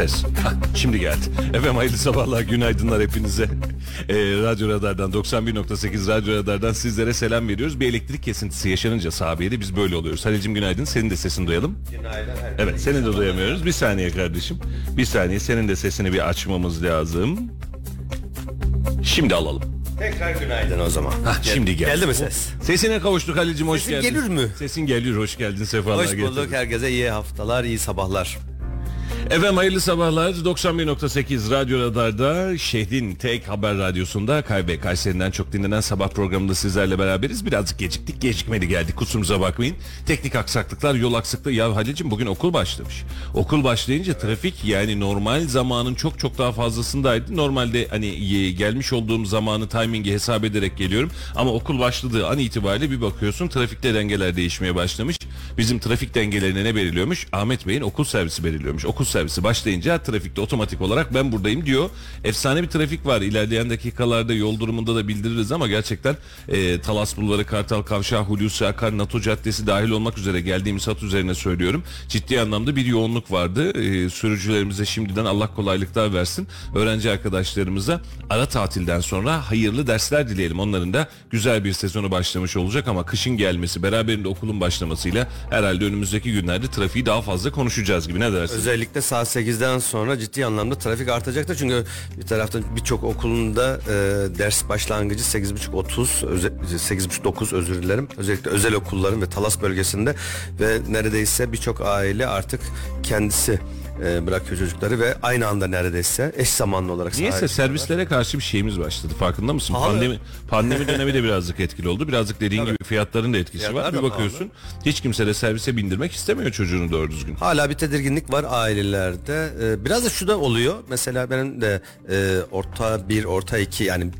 Ses. Şimdi geldi. Efendim hayırlı sabahlar, günaydınlar hepinize. Ee, Radyo Radar'dan 91.8 Radyo Radar'dan sizlere selam veriyoruz. Bir elektrik kesintisi yaşanınca sahabiyede biz böyle oluyoruz. Halil'cim günaydın. Senin de sesini duyalım. Günaydın. Evet seni de duyamıyoruz. Bir saniye kardeşim. Bir saniye senin de sesini bir açmamız lazım. Şimdi alalım. Tekrar günaydın o zaman. Hah, şimdi geldi. Geldi mi ses? Sesine kavuştuk Halil'cim hoş Sesim geldin. gelir mi? Sesin geliyor hoş geldin sefalar Hoş bulduk. getirdin. Herkese iyi haftalar, iyi sabahlar. Efendim hayırlı sabahlar. 91.8 Radyo Radar'da şehrin tek haber radyosunda Kaybe Kayseri'den çok dinlenen sabah programında sizlerle beraberiz. Birazcık geciktik. Gecikmedi geldik. Kusurumuza bakmayın. Teknik aksaklıklar, yol aksaklığı. Ya Halil'cim bugün okul başlamış. Okul başlayınca trafik yani normal zamanın çok çok daha fazlasındaydı. Normalde hani gelmiş olduğum zamanı timingi hesap ederek geliyorum. Ama okul başladığı an itibariyle bir bakıyorsun trafikte dengeler değişmeye başlamış. Bizim trafik dengelerine ne belirliyormuş? Ahmet Bey'in okul servisi belirliyormuş. Okul servisi başlayınca trafikte otomatik olarak ben buradayım diyor. Efsane bir trafik var. İlerleyen dakikalarda yol durumunda da bildiririz ama gerçekten e, Talas Bulvarı, Kartal Kavşağı, Hulusi Akar, NATO Caddesi dahil olmak üzere geldiğimiz hat üzerine söylüyorum. Ciddi anlamda bir yoğunluk vardı. E, sürücülerimize şimdiden Allah kolaylıklar versin. Öğrenci arkadaşlarımıza ara tatilden sonra hayırlı dersler dileyelim. Onların da güzel bir sezonu başlamış olacak ama kışın gelmesi beraberinde okulun başlamasıyla herhalde önümüzdeki günlerde trafiği daha fazla konuşacağız gibi ne dersin? Özellikle saat 8'den sonra ciddi anlamda trafik artacaktır. Çünkü bir taraftan birçok okulunda e, ders başlangıcı 8.30-30, öze- 8.30-9 özür dilerim. Özellikle özel okulların ve Talas bölgesinde ve neredeyse birçok aile artık kendisi e, bırakıyor çocukları ve aynı anda neredeyse eş zamanlı olarak sahaya servislere karşı bir şeyimiz başladı. Farkında mısın? Pahalı. Pandemi pandemi dönemi de birazcık etkili oldu. Birazcık dediğin gibi fiyatların da etkisi Fiyatlar var. Bir da bakıyorsun hiç kimse de servise bindirmek istemiyor çocuğunu doğru düzgün. Hala bir tedirginlik var ailelerde. Ee, biraz da şu da oluyor. Mesela benim de e, orta bir, orta iki yani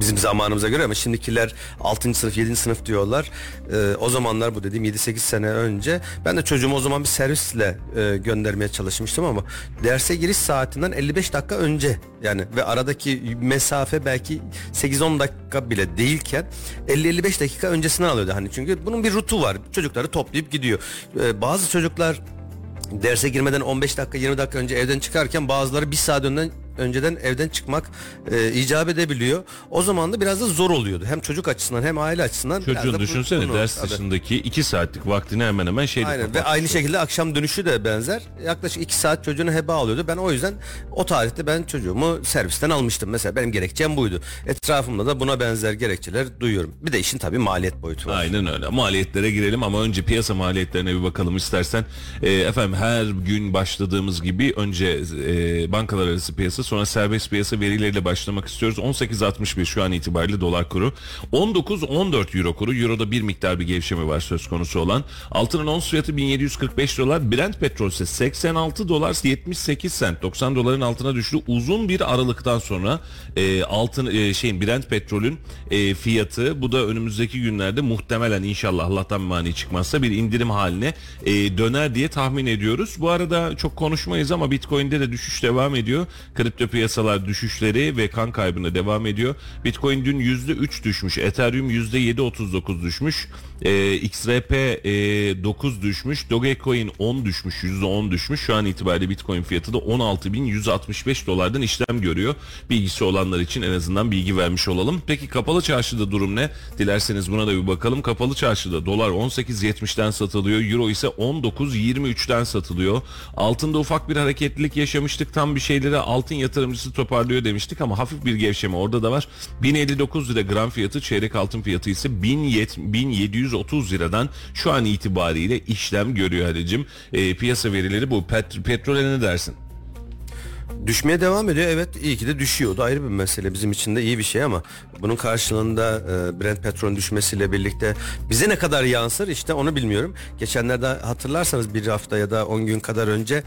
bizim zamanımıza göre ama şimdikiler 6. sınıf 7. sınıf diyorlar. Ee, o zamanlar bu dediğim 7-8 sene önce ben de çocuğumu o zaman bir servisle e, göndermeye çalışmıştım ama derse giriş saatinden 55 dakika önce yani ve aradaki mesafe belki 8-10 dakika bile değilken 50-55 dakika öncesinden alıyordu hani çünkü bunun bir rutu var. Çocukları toplayıp gidiyor. Ee, bazı çocuklar derse girmeden 15 dakika 20 dakika önce evden çıkarken bazıları bir saat önden önceden evden çıkmak e, icap edebiliyor. O zaman da biraz da zor oluyordu. Hem çocuk açısından hem aile açısından. Çocuğun düşünsene bunu- ders Tabii. dışındaki 2 saatlik vaktini hemen hemen şeyde Aynen ve aynı şekilde akşam dönüşü de benzer. Yaklaşık 2 saat çocuğunu heba alıyordu. Ben o yüzden o tarihte ben çocuğumu servisten almıştım. Mesela benim gerekçem buydu. Etrafımda da buna benzer gerekçeler duyuyorum. Bir de işin tabii maliyet boyutu var. Aynen öyle. Maliyetlere girelim ama önce piyasa maliyetlerine bir bakalım istersen. E, efendim her gün başladığımız gibi önce e, bankalar arası piyasa sonra serbest piyasa verileriyle başlamak istiyoruz. 18.61 şu an itibariyle dolar kuru. 19.14 euro kuru. Euroda bir miktar bir gevşeme var söz konusu olan. Altının ons fiyatı 1745 dolar. Brent petrol ise 86 dolar 78 sent. 90 doların altına düştü. Uzun bir aralıktan sonra e, altın e, şeyin Brent petrolün e, fiyatı bu da önümüzdeki günlerde muhtemelen inşallah Allah'tan mani çıkmazsa bir indirim haline e, döner diye tahmin ediyoruz. Bu arada çok konuşmayız ama Bitcoin'de de düşüş devam ediyor. Kripto Kripto piyasalar düşüşleri ve kan kaybına devam ediyor. Bitcoin dün %3 düşmüş. Ethereum %7.39 düşmüş. Ee, XRP e, 9 düşmüş. Dogecoin 10 düşmüş. %10 düşmüş. Şu an itibariyle Bitcoin fiyatı da 16.165 dolardan işlem görüyor. Bilgisi olanlar için en azından bilgi vermiş olalım. Peki kapalı çarşıda durum ne? Dilerseniz buna da bir bakalım. Kapalı çarşıda dolar 18.70'den satılıyor. Euro ise 19.23'ten satılıyor. Altında ufak bir hareketlilik yaşamıştık. Tam bir şeyleri altın yatırımcısı toparlıyor demiştik ama hafif bir gevşeme orada da var. 1059 lira gram fiyatı, çeyrek altın fiyatı ise 1730 liradan şu an itibariyle işlem görüyor Halicim. Ee, piyasa verileri bu. Pet, petrole ne dersin? Düşmeye devam ediyor. Evet iyi ki de düşüyor. O da ayrı bir mesele. Bizim için de iyi bir şey ama bunun karşılığında e, Brent petrolün düşmesiyle birlikte bize ne kadar yansır işte onu bilmiyorum. Geçenlerde hatırlarsanız bir hafta ya da 10 gün kadar önce e,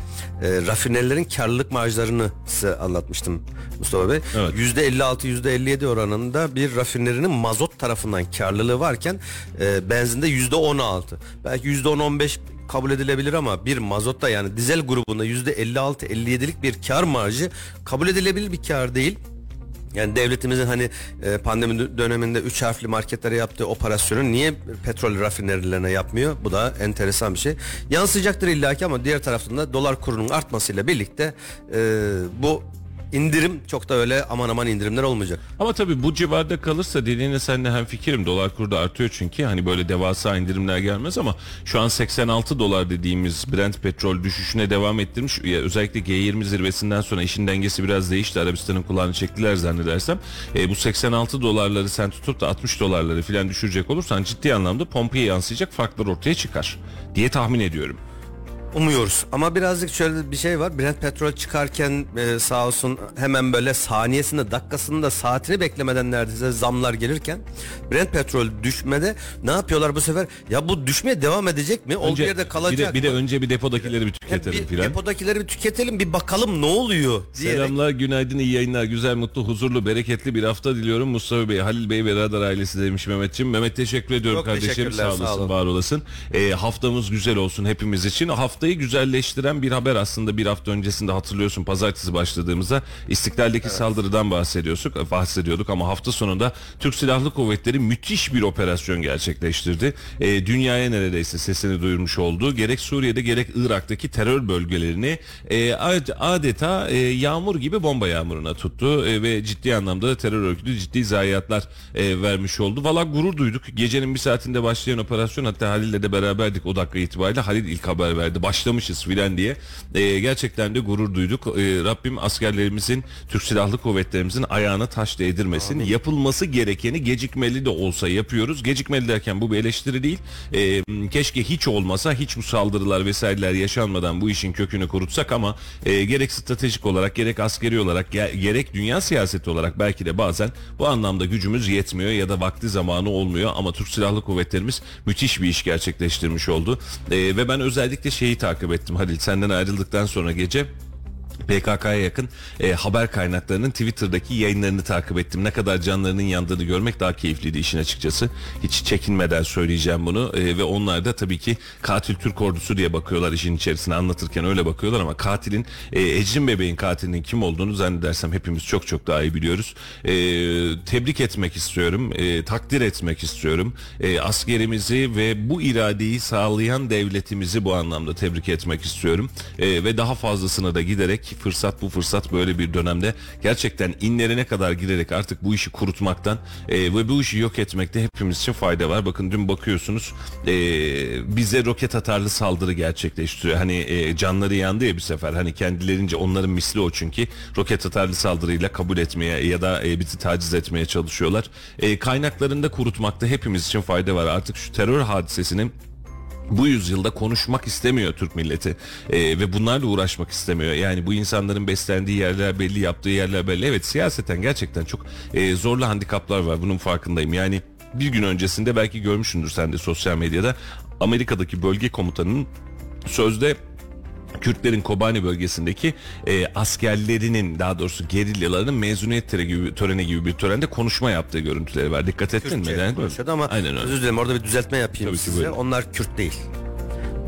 rafinerilerin karlılık marjlarını size anlatmıştım Mustafa Bey. Evet. %56 %57 oranında bir rafinerinin mazot tarafından karlılığı varken e, benzinde %16. Belki %10-15 kabul edilebilir ama bir mazotta yani dizel grubunda %56-57'lik bir kar marjı kabul edilebilir bir kar değil. Yani devletimizin hani e, pandemi dö- döneminde 3 harfli marketlere yaptığı operasyonu niye petrol rafinerilerine yapmıyor? Bu da enteresan bir şey. Yansıyacaktır illaki ama diğer taraftan da dolar kurunun artmasıyla birlikte e, bu indirim çok da öyle aman aman indirimler olmayacak. Ama tabii bu civarda kalırsa dediğine seninle hem fikrim. Dolar kuru da artıyor çünkü hani böyle devasa indirimler gelmez ama şu an 86 dolar dediğimiz Brent petrol düşüşüne devam ettirmiş. Özellikle G20 zirvesinden sonra işin dengesi biraz değişti. Arabistan'ın kulağını çektiler zannedersem. E, bu 86 dolarları sen tutup da 60 dolarları falan düşürecek olursan ciddi anlamda pompaya yansıyacak farklar ortaya çıkar diye tahmin ediyorum. Umuyoruz ama birazcık şöyle bir şey var. Brent petrol çıkarken e, sağ olsun hemen böyle saniyesinde dakikasında saatini beklemeden neredeyse zamlar gelirken Brent petrol düşmede ne yapıyorlar bu sefer? Ya bu düşmeye devam edecek mi? Olduğu yerde bir kalacak de, bir de mı? önce bir depodakileri bir tüketelim bir filan. depodakileri bir tüketelim bir bakalım ne oluyor diyerek. Selamlar, günaydın, iyi yayınlar. Güzel, mutlu, huzurlu, bereketli bir hafta diliyorum. Mustafa Bey, Halil Bey ve Radar ailesi demiş Mehmetciğim. Mehmet teşekkür ediyorum Çok kardeşim. Sağ olasın, sağ olun. var olasın. Ee, haftamız güzel olsun hepimiz için. Haftayı güzelleştiren bir haber aslında bir hafta öncesinde hatırlıyorsun pazartesi başladığımızda İstiklal'deki saldırıdan bahsediyorsak bahsediyorduk ama hafta sonunda Türk Silahlı Kuvvetleri müthiş bir operasyon gerçekleştirdi. Ee, dünyaya neredeyse sesini duyurmuş oldu. Gerek Suriye'de gerek Irak'taki terör bölgelerini e, ad- adeta e, yağmur gibi bomba yağmuruna tuttu E, ve ciddi anlamda terör örgütü ciddi zayiatlar e, vermiş oldu. Valla gurur duyduk. Gecenin bir saatinde başlayan operasyon hatta Halil'le de beraberdik o dakika itibariyle. Halil ilk haber verdi. Başlamışız filan diye. E, gerçekten de gurur duyduk. E, Rabbim askerlerimizin, Türk Silahlı Kuvvetlerimizin ayağına taş değdirmesin. Yapılması gerekeni gecikmeli de olsa yapıyoruz. Gecikmeli derken bu bir eleştiri değil. E, keşke hiç olmasa, hiç bu saldırılar vesaireler yaşanmadan bu işin kökünü kurutsak ama e, gerek stratejik olarak, gerek askeri olarak, ge- gerek dünya siyaseti olarak belki de bazen bu anlamda gücümüz yetmiyor ya da vakti zamanı olmuyor ama Türk Silahlı Kuvvetlerimiz müthiş bir iş gerçekleştirmiş oldu. E, ve ben özellikle şeyi takip ettim Halil. Senden ayrıldıktan sonra gece PKK'ya yakın e, haber kaynaklarının Twitter'daki yayınlarını takip ettim. Ne kadar canlarının yandığını görmek daha keyifliydi işin açıkçası. Hiç çekinmeden söyleyeceğim bunu E, ve onlar da tabii ki katil Türk ordusu diye bakıyorlar işin içerisine anlatırken öyle bakıyorlar ama katilin e, Ecrin bebeğin katilinin kim olduğunu zannedersem hepimiz çok çok daha iyi biliyoruz. E, tebrik etmek istiyorum, e, takdir etmek istiyorum. E, askerimizi ve bu iradeyi sağlayan devletimizi bu anlamda tebrik etmek istiyorum. E, ve daha fazlasına da giderek fırsat bu fırsat böyle bir dönemde gerçekten inlerine kadar girerek artık bu işi kurutmaktan e, ve bu işi yok etmekte hepimiz için fayda var. Bakın dün bakıyorsunuz e, bize roket atarlı saldırı gerçekleştiriyor. Hani e, canları yandı ya bir sefer. Hani kendilerince onların misli o çünkü roket atarlı saldırıyla kabul etmeye ya da e, bizi taciz etmeye çalışıyorlar. E, kaynaklarında kurutmakta hepimiz için fayda var. Artık şu terör hadisesinin bu yüzyılda konuşmak istemiyor Türk milleti Ee, ve bunlarla uğraşmak istemiyor. Yani bu insanların beslendiği yerler belli, yaptığı yerler belli. Evet siyaseten gerçekten çok e, zorlu handikaplar var. Bunun farkındayım. Yani bir gün öncesinde belki görmüşsündür sen de sosyal medyada Amerika'daki bölge komutanının sözde Kürtlerin Kobani bölgesindeki e, askerlerinin daha doğrusu gerilyalarının mezuniyet töreni gibi, töreni gibi bir törende konuşma yaptığı görüntüleri var. Dikkat ettin mi? Neden? konuşuyordu ama Aynen öyle. özür dilerim orada bir düzeltme yapayım Tabii size. Onlar Kürt değil.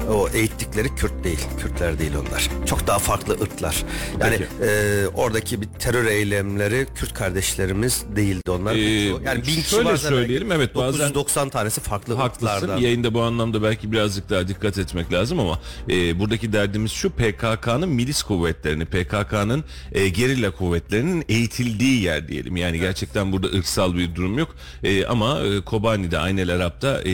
O eğittikleri Kürt değil. Kürtler değil onlar. Çok daha farklı ırklar. Yani e, oradaki bir terör eylemleri Kürt kardeşlerimiz değildi onlar. Ee, yani bin kişi şöyle söyleyelim, belki evet, bazen- 990 tanesi farklı Haklısın. ırklardan. Yayında bu anlamda belki birazcık daha dikkat etmek lazım ama e, buradaki derdimiz şu PKK'nın milis kuvvetlerini, PKK'nın e, gerilla kuvvetlerinin eğitildiği yer diyelim. Yani gerçekten burada ırksal bir durum yok. E, ama e, Kobani'de, Aynel Arap'ta e,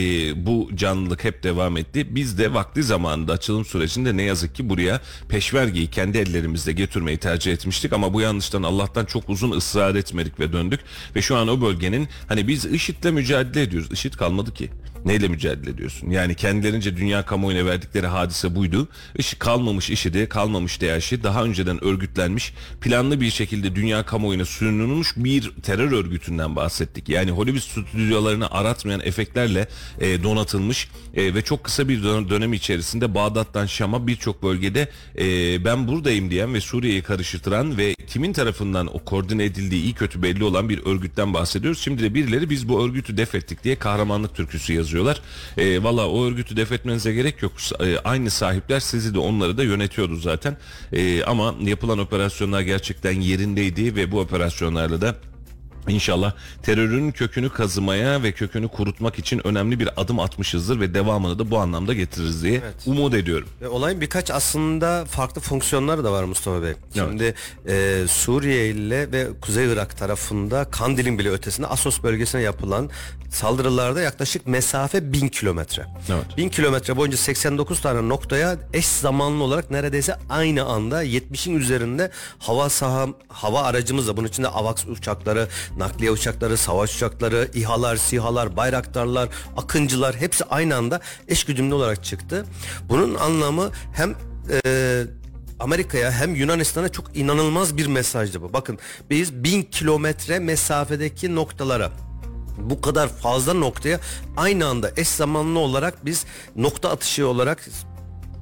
bu canlılık hep devam etti. Biz de vakti zamanında açılım sürecinde ne yazık ki buraya peşmergeyi kendi ellerimizle getirmeyi tercih etmiştik ama bu yanlıştan Allah'tan çok uzun ısrar etmedik ve döndük ve şu an o bölgenin hani biz IŞİD'le mücadele ediyoruz. IŞİD kalmadı ki. Neyle mücadele ediyorsun? Yani kendilerince dünya kamuoyuna verdikleri hadise buydu. IŞİD kalmamış IŞİD'i, kalmamış DAEŞ'i daha önceden örgütlenmiş, planlı bir şekilde dünya kamuoyuna sunulmuş bir terör örgütünden bahsettik. Yani Hollywood stüdyolarını aratmayan efektlerle e, donatılmış e, ve çok kısa bir dön- dönem içerisinde Bağdat'tan Şam'a birçok bölgede e, ben buradayım diyen ve Suriye'yi karıştıran ve kimin tarafından o koordine edildiği iyi kötü belli olan bir örgütten bahsediyoruz. Şimdi de birileri biz bu örgütü def ettik diye kahramanlık türküsü yazıyorlar. E, Valla o örgütü def etmenize gerek yok. E, aynı sahipler sizi de onları da yönetiyordu zaten. E, ama yapılan operasyonlar gerçekten yerindeydi ve bu operasyonlarla da İnşallah terörün kökünü kazımaya ve kökünü kurutmak için önemli bir adım atmışızdır ve devamını da bu anlamda getiririz diye umut ediyorum. Ve olayın birkaç aslında farklı fonksiyonları da var Mustafa Bey. Şimdi e, Suriye ile ve Kuzey Irak tarafında Kandil'in bile ötesinde Asos bölgesine yapılan saldırılarda yaklaşık mesafe 1000 kilometre. Evet. 1000 kilometre boyunca 89 tane noktaya eş zamanlı olarak neredeyse aynı anda 70'in üzerinde hava saha hava aracımızla bunun içinde AVAX uçakları, nakliye uçakları, savaş uçakları, İHA'lar, SİHA'lar, Bayraktarlar, Akıncılar hepsi aynı anda eş güdümlü olarak çıktı. Bunun anlamı hem e, Amerika'ya hem Yunanistan'a çok inanılmaz bir mesajdı bu. Bakın biz bin kilometre mesafedeki noktalara bu kadar fazla noktaya aynı anda eş zamanlı olarak biz nokta atışı olarak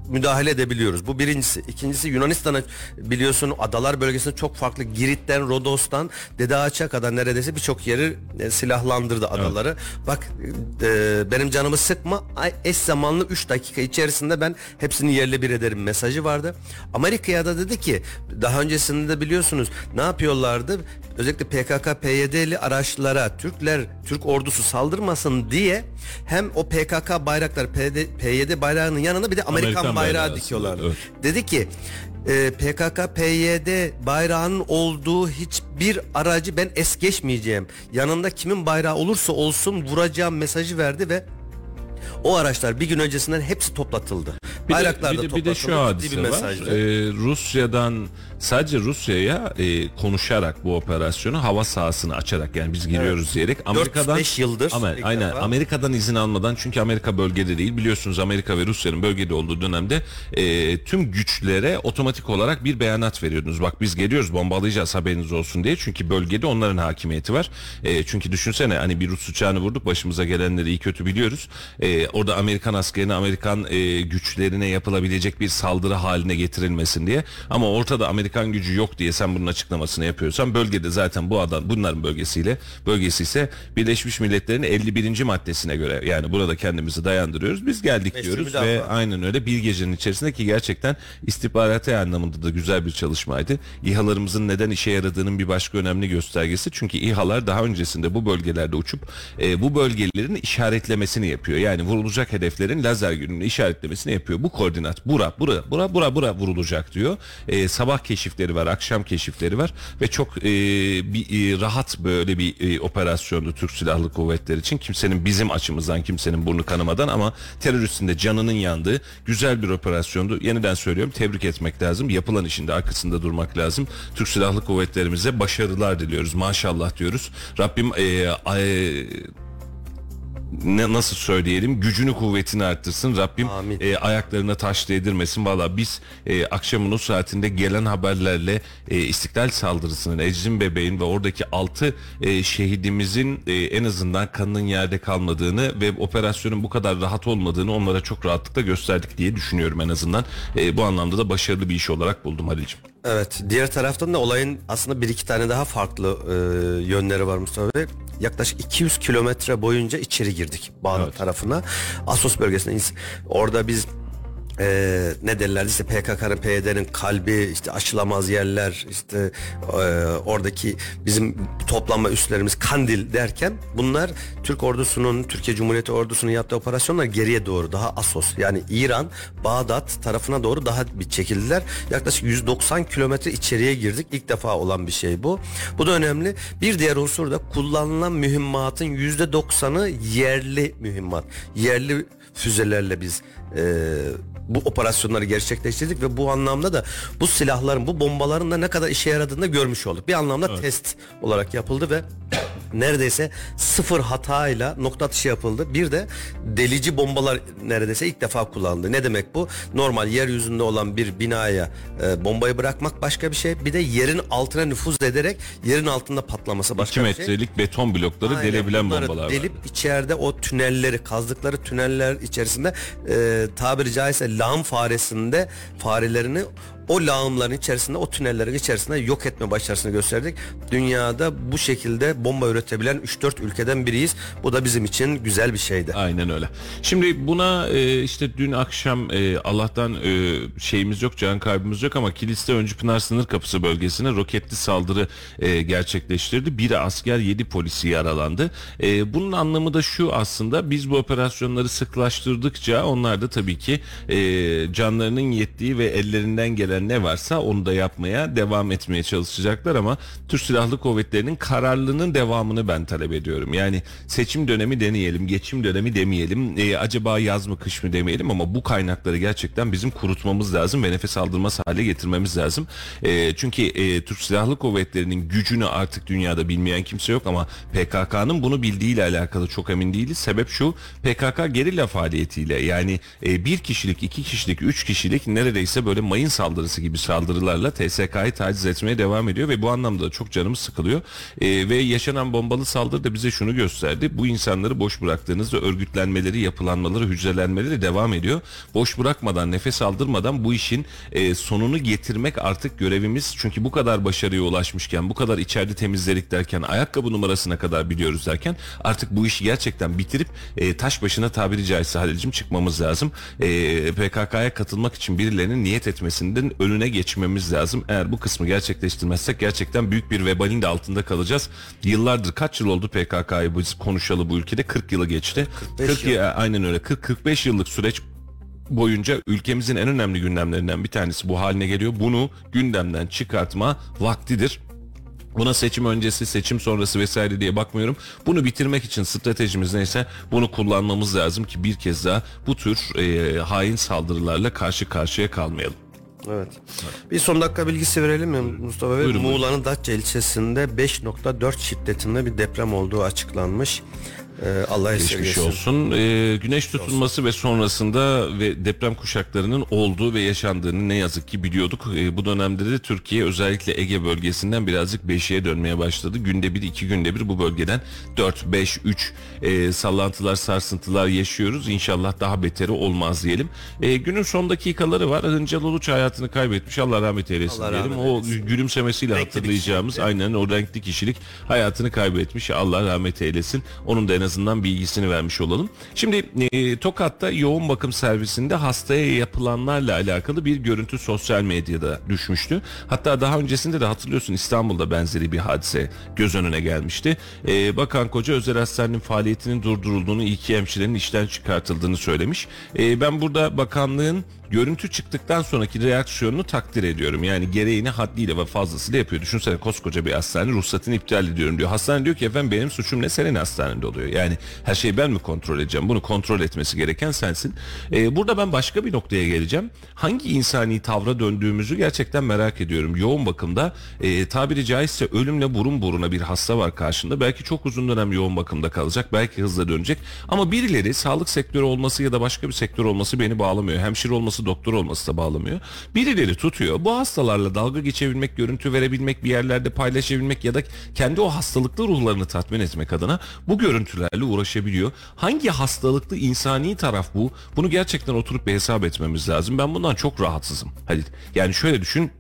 müdahale edebiliyoruz. Bu birincisi. İkincisi Yunanistan'a biliyorsun adalar bölgesinde çok farklı Girit'ten, Rodos'tan Dede Ağaç'a kadar neredeyse birçok yeri e, silahlandırdı adaları. Bak e, benim canımı sıkma eş zamanlı 3 dakika içerisinde ben hepsini yerle bir ederim mesajı vardı. Amerika'ya da dedi ki daha öncesinde de biliyorsunuz ne yapıyorlardı? Özellikle PKK, PYD'li araçlara Türkler, Türk ordusu saldırmasın diye hem o PKK bayraklar, PD, PYD bayrağının yanına bir de Amerikan, Amerikan bayrağı dikiyorlardı. aslında, Dedi ki e, PKK, PYD bayrağının olduğu hiçbir aracı ben es geçmeyeceğim. Yanında kimin bayrağı olursa olsun vuracağım mesajı verdi ve o araçlar bir gün öncesinden hepsi toplatıldı. Bir Bayraklar de, da bir de, bir de şu toplatıldı. Hadise bir var. Ee, Rusya'dan sadece Rusya'ya e, konuşarak bu operasyonu hava sahasını açarak yani biz giriyoruz diyerek Amerika'dan 4-5 yıldır ama aynen defa. Amerika'dan izin almadan çünkü Amerika bölgede değil biliyorsunuz Amerika ve Rusya'nın bölgede olduğu dönemde e, tüm güçlere otomatik olarak bir beyanat veriyordunuz. Bak biz geliyoruz bombalayacağız haberiniz olsun diye çünkü bölgede onların hakimiyeti var. E, çünkü düşünsene hani bir Rus uçağını vurduk başımıza gelenleri iyi kötü biliyoruz. E, orada Amerikan askerine Amerikan e, güçlerine yapılabilecek bir saldırı haline getirilmesin diye. Ama ortada Amerikan gücü yok diye sen bunun açıklamasını yapıyorsan bölgede zaten bu adam bunların bölgesiyle bölgesi ise Birleşmiş Milletler'in 51. maddesine göre yani burada kendimizi dayandırıyoruz. Biz geldik Meşru diyoruz ve aynen öyle bir gecenin içerisinde ki gerçekten istihbarati anlamında da güzel bir çalışmaydı. İHA'larımızın neden işe yaradığının bir başka önemli göstergesi. Çünkü İHA'lar daha öncesinde bu bölgelerde uçup e, bu bölgelerin işaretlemesini yapıyor. Yani vurulacak hedeflerin lazer yönünü işaretlemesini yapıyor. Bu koordinat bura bura bura bura bura vurulacak diyor. E, sabah keşifleri var, akşam keşifleri var ve çok e, bir e, rahat böyle bir e, operasyondu Türk Silahlı Kuvvetleri için. Kimsenin bizim açımızdan kimsenin burnu kanamadan ama teröristin de canının yandığı güzel bir operasyondu. Yeniden söylüyorum tebrik etmek lazım. Yapılan işin de arkasında durmak lazım. Türk Silahlı Kuvvetlerimize başarılar diliyoruz. Maşallah diyoruz. Rabbim e, ay- ne nasıl söyleyelim gücünü kuvvetini arttırsın Rabbim Amin. e, ayaklarına taş değdirmesin valla biz e, akşamın o saatinde gelen haberlerle e, İstiklal saldırısının Ecrin Bebeğin ve oradaki 6 e, şehidimizin e, en azından kanının yerde kalmadığını ve operasyonun bu kadar rahat olmadığını onlara çok rahatlıkla gösterdik diye düşünüyorum en azından E, bu anlamda da başarılı bir iş olarak buldum Halil'ciğim. Evet. Diğer taraftan da olayın aslında bir iki tane daha farklı e, yönleri var Mustafa Bey. Yaklaşık 200 kilometre boyunca içeri girdik Bağdat Evet. tarafına. Asos bölgesine. Orada biz e, ne derlerdi işte PKK'nın PYD'nin kalbi işte aşılamaz yerler işte e, oradaki bizim toplanma üslerimiz Kandil derken bunlar Türk ordusunun Türkiye Cumhuriyeti ordusunun yaptığı operasyonlar geriye doğru daha Asos yani İran Bağdat tarafına doğru daha bir çekildiler. Yaklaşık 190 kilometre içeriye girdik. İlk defa olan bir şey bu. Bu da önemli. Bir diğer unsur da kullanılan mühimmatın yüzde doksanı yerli mühimmat. Yerli füzelerle biz e, bu operasyonları gerçekleştirdik ve bu anlamda da bu silahların, bu bombaların da ne kadar işe yaradığını da görmüş olduk. Bir anlamda test olarak yapıldı ve neredeyse sıfır hatayla nokta atışı yapıldı. Bir de delici bombalar neredeyse ilk defa kullanıldı. Ne demek bu? Normal yeryüzünde olan bir binaya e, bombayı bırakmak başka bir şey. Bir de yerin altına nüfuz ederek yerin altında patlaması 2 başka bir şey. metrelik beton blokları Aynen, delebilen bombalar delip var. içeride o tünelleri kazdıkları tüneller içerisinde e, tabiri caizse lağım faresinde farelerini o lağımların içerisinde o tünellerin içerisinde yok etme başarısını gösterdik. Dünyada bu şekilde bomba üretebilen 3-4 ülkeden biriyiz. Bu da bizim için güzel bir şeydi. Aynen öyle. Şimdi buna e, işte dün akşam e, Allah'tan e, şeyimiz yok, can kaybımız yok ama Kilis'te Öncü Pınar sınır kapısı bölgesine roketli saldırı e, gerçekleştirdi. Biri asker, yedi polisi yaralandı. E, bunun anlamı da şu aslında biz bu operasyonları sıklaştırdıkça onlar da tabii ki e, canlarının yettiği ve ellerinden gelen ne varsa onu da yapmaya devam etmeye çalışacaklar ama Türk Silahlı Kuvvetleri'nin kararlılığının devamını ben talep ediyorum. Yani seçim dönemi deneyelim, geçim dönemi demeyelim, e, acaba yaz mı kış mı demeyelim ama bu kaynakları gerçekten bizim kurutmamız lazım ve nefes aldırmaz hale getirmemiz lazım. E, çünkü e, Türk Silahlı Kuvvetleri'nin gücünü artık dünyada bilmeyen kimse yok ama PKK'nın bunu bildiğiyle alakalı çok emin değiliz. Sebep şu PKK gerilla faaliyetiyle yani e, bir kişilik, iki kişilik, üç kişilik neredeyse böyle mayın saldırısı gibi saldırılarla TSK'yı taciz etmeye devam ediyor ve bu anlamda da çok canımız sıkılıyor. E, ve yaşanan bombalı saldırı da bize şunu gösterdi. Bu insanları boş bıraktığınızda örgütlenmeleri, yapılanmaları, hücrelenmeleri devam ediyor. Boş bırakmadan, nefes aldırmadan bu işin e, sonunu getirmek artık görevimiz. Çünkü bu kadar başarıya ulaşmışken, bu kadar içeride temizledik derken, ayakkabı numarasına kadar biliyoruz derken artık bu işi gerçekten bitirip e, taş başına tabiri caizse Halil'cim çıkmamız lazım. E, PKK'ya katılmak için birilerinin niyet etmesinden önüne geçmemiz lazım. Eğer bu kısmı gerçekleştirmezsek gerçekten büyük bir vebalin de altında kalacağız. Yıllardır kaç yıl oldu PKK'yı biz konuşalı bu ülkede? 40 yılı geçti. 45 40 yıl. ya- aynen öyle. 40-45 yıllık süreç boyunca ülkemizin en önemli gündemlerinden bir tanesi bu haline geliyor. Bunu gündemden çıkartma vaktidir. Buna seçim öncesi, seçim sonrası vesaire diye bakmıyorum. Bunu bitirmek için stratejimiz neyse bunu kullanmamız lazım ki bir kez daha bu tür e, hain saldırılarla karşı karşıya kalmayalım. Evet. Bir son dakika bilgisi verelim mi Mustafa Bey? Muğla'nın Datça ilçesinde 5.4 şiddetinde bir deprem olduğu açıklanmış. Ee, Allah Geçmiş olsun. Ee, güneş tutulması ve sonrasında ve deprem kuşaklarının olduğu ve yaşandığını ne yazık ki biliyorduk. Ee, bu dönemde de Türkiye özellikle Ege bölgesinden birazcık beşiğe dönmeye başladı. Günde bir, iki günde bir bu bölgeden 4, 5, 3 e, sallantılar, sarsıntılar yaşıyoruz. İnşallah daha beteri olmaz diyelim. Ee, günün son dakikaları var. Hıncal Uluç hayatını kaybetmiş. Allah rahmet eylesin Allah diyelim. rahmet O eylesin. gülümsemesiyle Renkli hatırlayacağımız kişilikti. aynen o renkli kişilik hayatını kaybetmiş. Allah rahmet eylesin. Onun da en azından bilgisini vermiş olalım. Şimdi e, Tokat'ta yoğun bakım servisinde hastaya yapılanlarla alakalı bir görüntü sosyal medyada düşmüştü. Hatta daha öncesinde de hatırlıyorsun İstanbul'da benzeri bir hadise göz önüne gelmişti. E, Bakan Koca özel hastanenin faaliyetinin durdurulduğunu, iki hemşirenin işten çıkartıldığını söylemiş. E, ben burada bakanlığın görüntü çıktıktan sonraki reaksiyonunu takdir ediyorum. Yani gereğini haddiyle ve fazlasıyla yapıyor. Düşünsene koskoca bir hastane ruhsatını iptal ediyorum diyor. Hastane diyor ki efendim benim suçum ne senin hastanende oluyor. Yani her şeyi ben mi kontrol edeceğim? Bunu kontrol etmesi gereken sensin. Ee, burada ben başka bir noktaya geleceğim. Hangi insani tavra döndüğümüzü gerçekten merak ediyorum. Yoğun bakımda e, tabiri caizse ölümle burun buruna bir hasta var karşında. Belki çok uzun dönem yoğun bakımda kalacak. Belki hızla dönecek. Ama birileri sağlık sektörü olması ya da başka bir sektör olması beni bağlamıyor. Hemşire olması, doktor olması da bağlamıyor. Birileri tutuyor. Bu hastalarla dalga geçebilmek, görüntü verebilmek, bir yerlerde paylaşabilmek ya da kendi o hastalıklı ruhlarını tatmin etmek adına bu görüntülerle uğraşabiliyor. Hangi hastalıklı insani taraf bu? Bunu gerçekten oturup bir hesap etmemiz lazım. Ben bundan çok rahatsızım. Hadi yani şöyle düşün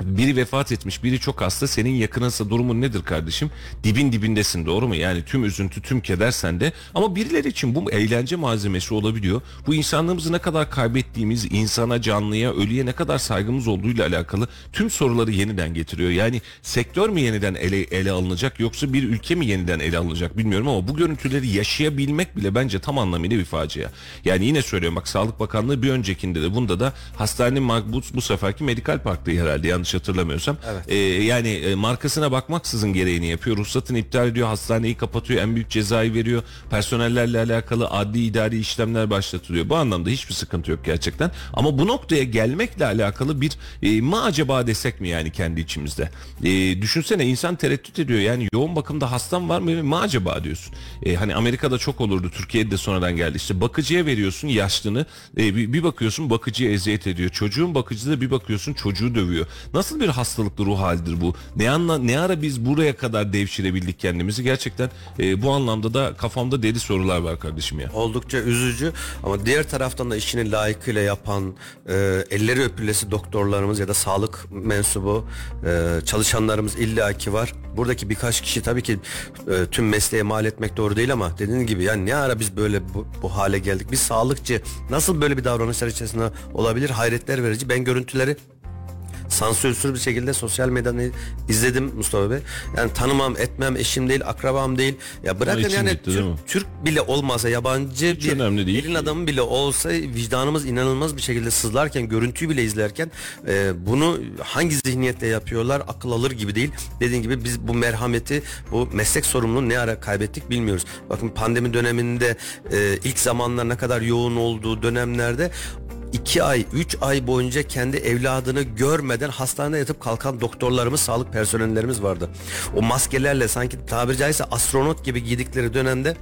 biri vefat etmiş, biri çok hasta. Senin yakınınsa durumun nedir kardeşim? Dibin dibindesin doğru mu? Yani tüm üzüntü, tüm keder sende. Ama birileri için bu eğlence malzemesi olabiliyor. Bu insanlığımızı ne kadar kaybettiğimiz, insana, canlıya, ölüye ne kadar saygımız olduğuyla alakalı tüm soruları yeniden getiriyor. Yani sektör mü yeniden ele, ele alınacak yoksa bir ülke mi yeniden ele alınacak bilmiyorum ama bu görüntüleri yaşayabilmek bile bence tam anlamıyla bir facia. Yani yine söylüyorum bak Sağlık Bakanlığı bir öncekinde de bunda da hastane bu, bu seferki medikal parktı herhalde yanlış hatırlamıyorsam. Ee, yani e, markasına bakmaksızın gereğini yapıyor. Ruhsatını iptal ediyor, hastaneyi kapatıyor, en büyük cezayı veriyor. Personellerle alakalı adli idari işlemler başlatılıyor. Bu anlamda hiçbir sıkıntı yok gerçekten. Ama bu noktaya gelmekle alakalı bir e, mı acaba desek mi yani kendi içimizde? E, düşünsene insan tereddüt ediyor. Yani yoğun bakımda hastam var mı mı acaba diyorsun. E, hani Amerika'da çok olurdu. Türkiye'de de sonradan geldi. İşte bakıcıya veriyorsun yaşlını. E, bir, bir bakıyorsun bakıcıya eziyet ediyor. Çocuğun bakıcısı da bir bakıyorsun çocuğu dövüyor. Nasıl bir hastalıklı ruh halidir bu? Ne anla ne ara biz buraya kadar devşirebildik kendimizi? Gerçekten e, bu anlamda da kafamda deli sorular var kardeşim ya. Oldukça üzücü ama diğer taraftan da işini layıkıyla yapan e, elleri öpülesi doktorlarımız ya da sağlık mensubu e, çalışanlarımız illaki var. Buradaki birkaç kişi tabii ki e, tüm mesleğe mal etmek doğru değil ama dediğin gibi yani ne ara biz böyle bu, bu hale geldik? Biz sağlıkçı nasıl böyle bir davranışlar içerisinde olabilir? Hayretler verici. Ben görüntüleri sansürsüz bir şekilde sosyal medyadan izledim Mustafa Bey. Yani tanımam, etmem, eşim değil, akrabam değil. Ya bırakın yani gitti, Türk? Türk bile olmasa yabancı Hiç bir önemli değil elin adamı bile olsa vicdanımız inanılmaz bir şekilde sızlarken görüntüyü bile izlerken e, bunu hangi zihniyetle yapıyorlar akıl alır gibi değil. Dediğin gibi biz bu merhameti bu meslek sorumluluğunu ne ara kaybettik bilmiyoruz. Bakın pandemi döneminde e, ilk zamanlar ne kadar yoğun olduğu dönemlerde 2 ay, 3 ay boyunca kendi evladını görmeden hastanede yatıp kalkan doktorlarımız, sağlık personellerimiz vardı. O maskelerle sanki tabiri caizse astronot gibi giydikleri dönemde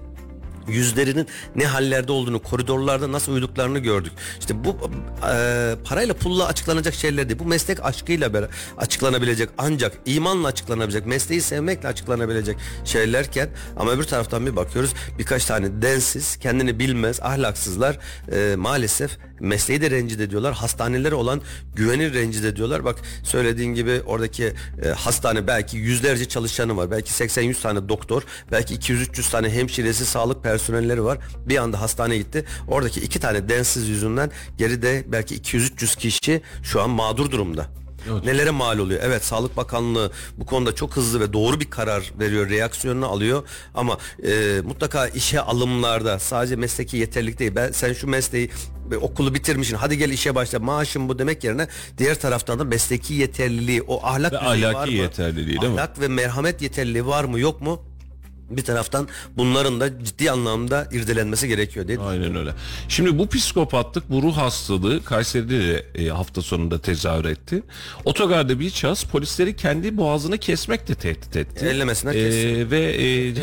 yüzlerinin ne hallerde olduğunu, koridorlarda nasıl uyuduklarını gördük. İşte bu e, parayla pulla açıklanacak şeyler değil. Bu meslek aşkıyla beraber açıklanabilecek ancak imanla açıklanabilecek, mesleği sevmekle açıklanabilecek şeylerken ama öbür taraftan bir bakıyoruz birkaç tane densiz, kendini bilmez, ahlaksızlar e, maalesef mesleği de rencide ediyorlar. Hastanelere olan güveni rencide ediyorlar. Bak söylediğin gibi oradaki e, hastane belki yüzlerce çalışanı var. Belki 80-100 tane doktor, belki 200-300 tane hemşiresi, sağlık personelleri var. Bir anda hastaneye gitti. Oradaki iki tane densiz yüzünden geride belki 200-300 kişi şu an mağdur durumda. Nelere mal oluyor? Evet Sağlık Bakanlığı bu konuda çok hızlı ve doğru bir karar veriyor, reaksiyonunu alıyor. Ama e, mutlaka işe alımlarda sadece mesleki yeterlilik değil. Ben sen şu mesleği e, okulu bitirmişsin. Hadi gel işe başla. Maaşın bu demek yerine diğer taraftan da mesleki yeterliliği, o ahlak Ve ahlaki var mı? yeterliliği değil mi? Ahlak ve merhamet yeterliliği var mı yok mu? Bir taraftan bunların da ciddi anlamda irdelenmesi gerekiyor değil mi? Aynen öyle. Şimdi bu psikopatlık, bu ruh hastalığı Kayseri'de de e, hafta sonunda tezahür etti. Otogarda bir şahıs polisleri kendi boğazını kesmekle tehdit etti. Ellemesine E, kessin. ve e,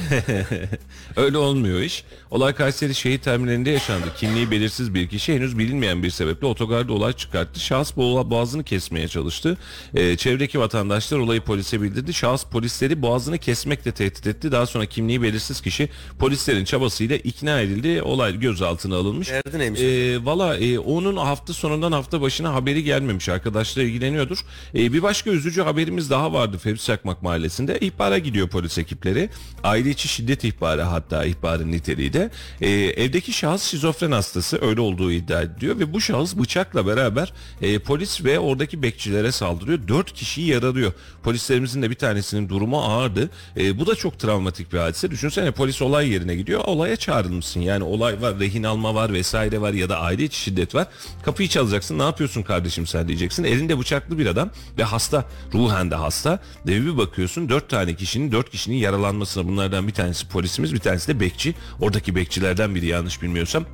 öyle olmuyor iş. Olay Kayseri şehit terminalinde yaşandı. Kimliği belirsiz bir kişi henüz bilinmeyen bir sebeple otogarda olay çıkarttı. Şahıs boğa- boğazını kesmeye çalıştı. E, çevredeki vatandaşlar olayı polise bildirdi. Şahıs polisleri boğazını kesmekle tehdit etti. Daha sonra kimliği belirsiz kişi polislerin çabasıyla ikna edildi. Olay gözaltına alınmış. Derdi neymiş? E, Valla e, onun hafta sonundan hafta başına haberi gelmemiş. Arkadaşlar ilgileniyordur. E, bir başka üzücü haberimiz daha vardı Fevzi Çakmak Mahallesi'nde. İhbara gidiyor polis ekipleri. Aile içi şiddet ihbarı hatta ihbarın niteliği de. E, evdeki şahıs şizofren hastası öyle olduğu iddia ediliyor ve bu şahıs bıçakla beraber e, polis ve oradaki bekçilere saldırıyor. Dört kişiyi yaralıyor. Polislerimizin de bir tanesinin durumu ağırdı. E, bu da çok travmatik bir hadise. Düşünsene polis olay yerine gidiyor. Olaya çağrılmışsın. Yani olay var, rehin alma var vesaire var ya da aile içi şiddet var. Kapıyı çalacaksın. Ne yapıyorsun kardeşim sen diyeceksin. Elinde bıçaklı bir adam ve hasta. Ruhen de hasta. Ve bir bakıyorsun dört tane kişinin dört kişinin yaralanmasına bunlardan bir tanesi polisimiz bir tanesi de bekçi. Oradaki bekçilerden biri yanlış bilmiyorsam.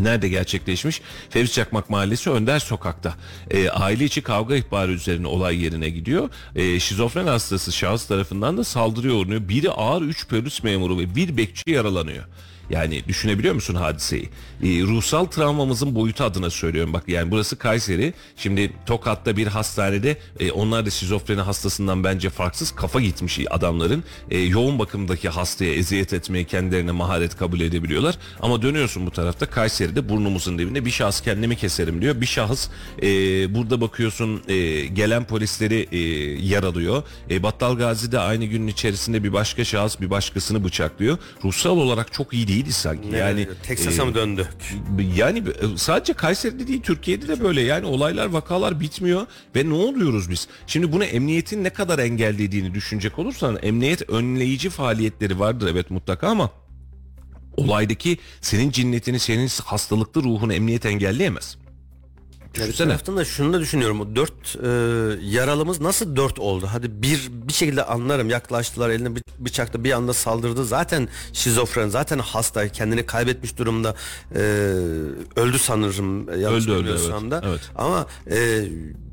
Nerede gerçekleşmiş? Fevzi Çakmak Mahallesi Önder Sokak'ta. E, aile içi kavga ihbarı üzerine olay yerine gidiyor. E, şizofren hastası şahıs tarafından da saldırıya uğranıyor. Biri ağır 3 polis memuru ve bir bekçi yaralanıyor. Yani düşünebiliyor musun hadiseyi? E, ruhsal travmamızın boyutu adına söylüyorum. Bak yani burası Kayseri. Şimdi Tokat'ta bir hastanede e, onlar da şizofreni hastasından bence farksız kafa gitmiş adamların. E, yoğun bakımdaki hastaya eziyet etmeyi kendilerine maharet kabul edebiliyorlar. Ama dönüyorsun bu tarafta Kayseri'de burnumuzun dibinde bir şahıs kendimi keserim diyor. Bir şahıs e, burada bakıyorsun e, gelen polisleri e, yaralıyor. E, Battal Gazi'de aynı günün içerisinde bir başka şahıs bir başkasını bıçaklıyor. Ruhsal olarak çok iyi değiliz sanki. Yani Texas'a e, mı döndü? yani e, sadece Kayseri'de değil Türkiye'de de böyle yani olaylar vakalar bitmiyor ve ne oluyoruz biz? Şimdi bunu emniyetin ne kadar engellediğini düşünecek olursan emniyet önleyici faaliyetleri vardır evet mutlaka ama olaydaki senin cinnetini senin hastalıklı ruhunu emniyet engelleyemez. Ya bir Düşünsene. taraftan da şunu da düşünüyorum. O dört e, yaralımız nasıl dört oldu? Hadi bir bir şekilde anlarım. Yaklaştılar eline bı- bıçakla bir anda saldırdı. Zaten şizofren, zaten hasta, kendini kaybetmiş durumda. E, öldü sanırım. Yanlış Öldü, öldü, evet. da. Evet. Ama e,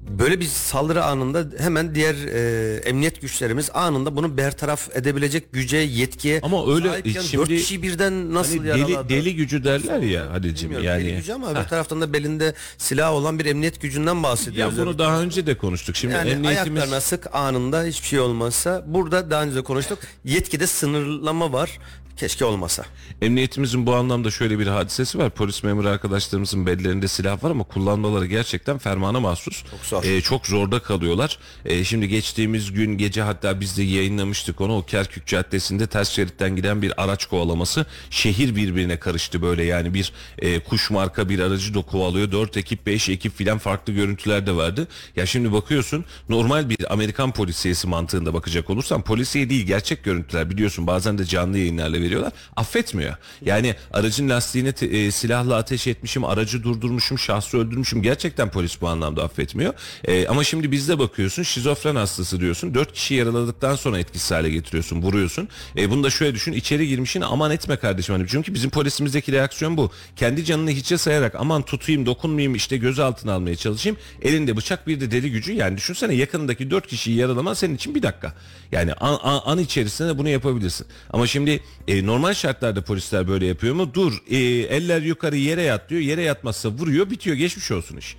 böyle bir saldırı anında hemen diğer e, emniyet güçlerimiz anında bunu bertaraf edebilecek güce, yetkiye Ama öyle, sahipken şimdi- dört kişi birden nasıl Hani deli, yaraladı? deli gücü derler ya Halil'cim Bilmiyorum, yani. deli gücü ama öbür taraftan da belinde silah olan bir emniyet gücünden Ya bahsediyoruz. bunu daha önce de konuştuk. Şimdi Yani emniyetimiz ayaklarına sık anında hiçbir şey olmazsa burada daha önce de konuştuk. Yetkide sınırlama var. Keşke olmasa. Emniyetimizin bu anlamda şöyle bir hadisesi var. Polis memuru arkadaşlarımızın bellerinde silah var ama kullanmaları gerçekten fermana mahsus. Çok zor. Ee, çok zorda kalıyorlar. Ee, şimdi geçtiğimiz gün gece hatta biz de yayınlamıştık onu. O Kerkük Caddesi'nde ters şeritten giden bir araç kovalaması. Şehir birbirine karıştı böyle yani bir e, kuş marka bir aracı da kovalıyor. 4 ekip 5 ekip filan farklı görüntüler de vardı. Ya şimdi bakıyorsun normal bir Amerikan polisiyesi mantığında bakacak olursan polisiye değil gerçek görüntüler biliyorsun bazen de canlı yayınlarla veriyorlar. Affetmiyor. Yani aracın lastiğine te- e, silahla ateş etmişim, aracı durdurmuşum, şahsı öldürmüşüm. Gerçekten polis bu anlamda affetmiyor. E, ama şimdi bizde bakıyorsun şizofren hastası diyorsun. Dört kişi yaraladıktan sonra etkisiz hale getiriyorsun, vuruyorsun. E, bunu da şöyle düşün. içeri girmişin aman etme kardeşim. Hani çünkü bizim polisimizdeki reaksiyon bu. Kendi canını hiçe sayarak aman tutayım, dokunmayayım, işte gözaltına almaya çalışayım. Elinde bıçak bir de deli gücü. Yani düşünsene yakındaki dört kişiyi yaralaman senin için bir dakika. Yani an, an, an içerisinde bunu yapabilirsin. Ama şimdi e, normal şartlarda polisler böyle yapıyor mu? Dur e, eller yukarı yere yat diyor. Yere yatmazsa vuruyor bitiyor geçmiş olsun iş.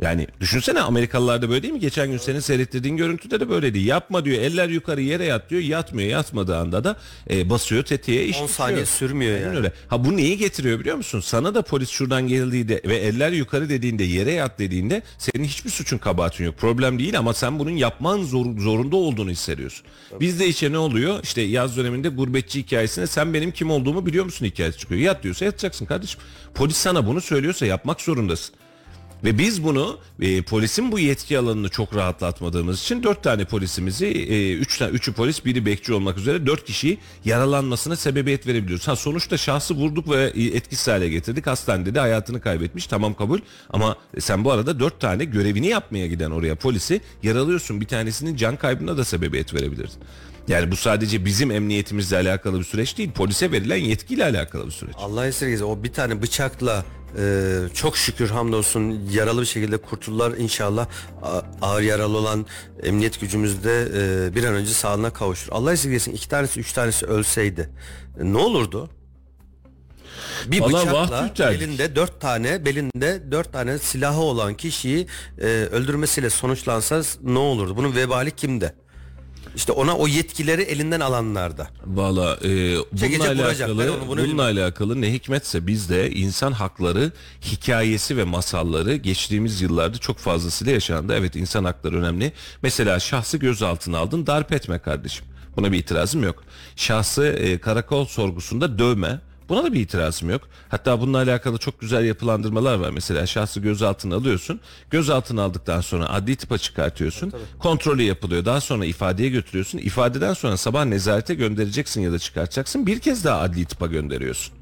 Yani düşünsene Amerikalılarda böyle değil mi? Geçen gün senin seyrettirdiğin görüntüde de böyleydi. Yapma diyor eller yukarı yere yat diyor. Yatmıyor yatmadığı anda da e, basıyor tetiğe iş 10 bitiyor. saniye sürmüyor yani. öyle. Ha bu neyi getiriyor biliyor musun? Sana da polis şuradan geldiğinde ve eller yukarı dediğinde yere yat dediğinde senin hiçbir suçun kabahatin yok. Problem değil ama sen bunun yapman zor, zorunda olduğunu hissediyorsun. Bizde içe ne oluyor? İşte yaz döneminde gurbetçi hikayesinde sen benim kim olduğumu biliyor musun hikayesi çıkıyor. Yat diyorsa yatacaksın kardeşim. Polis sana bunu söylüyorsa yapmak zorundasın. Ve biz bunu e, polisin bu yetki alanını çok rahatlatmadığımız için dört tane polisimizi, e, üç üçü polis, biri bekçi olmak üzere dört kişiyi yaralanmasına sebebiyet verebiliyoruz. Ha sonuçta şahsı vurduk ve e, etkisiz hale getirdik. Hastanede de hayatını kaybetmiş. Tamam kabul. Ama sen bu arada dört tane görevini yapmaya giden oraya polisi yaralıyorsun. Bir tanesinin can kaybına da sebebiyet verebilirdin. Yani bu sadece bizim emniyetimizle alakalı bir süreç değil. Polise verilen yetkiyle alakalı bir süreç. Allah esirgesin o bir tane bıçakla e, çok şükür hamdolsun yaralı bir şekilde kurtuldular inşallah ağır yaralı olan emniyet gücümüzde e, bir an önce sağlığına kavuşur. Allah esirgesin iki tanesi üç tanesi ölseydi e, ne olurdu? Bir Vallahi bıçakla belinde dört tane belinde dört tane silahı olan kişiyi e, öldürmesiyle sonuçlansa ne olurdu? Bunun vebali kimde? İşte ona o yetkileri elinden alanlarda. Valla e, bununla Çekecek, vuracak. Ben alakalı, onu bunu bununla alakalı ne hikmetse bizde insan hakları hikayesi ve masalları geçtiğimiz yıllarda çok fazlasıyla yaşandı. Evet insan hakları önemli. Mesela şahsı gözaltına aldın darp etme kardeşim. Buna bir itirazım yok. Şahsı e, karakol sorgusunda dövme. Buna da bir itirazım yok. Hatta bununla alakalı çok güzel yapılandırmalar var. Mesela şahsı gözaltına alıyorsun. Gözaltına aldıktan sonra adli tıpa çıkartıyorsun. Kontrolü yapılıyor. Daha sonra ifadeye götürüyorsun. İfadeden sonra sabah nezarete göndereceksin ya da çıkartacaksın. Bir kez daha adli tıpa gönderiyorsun.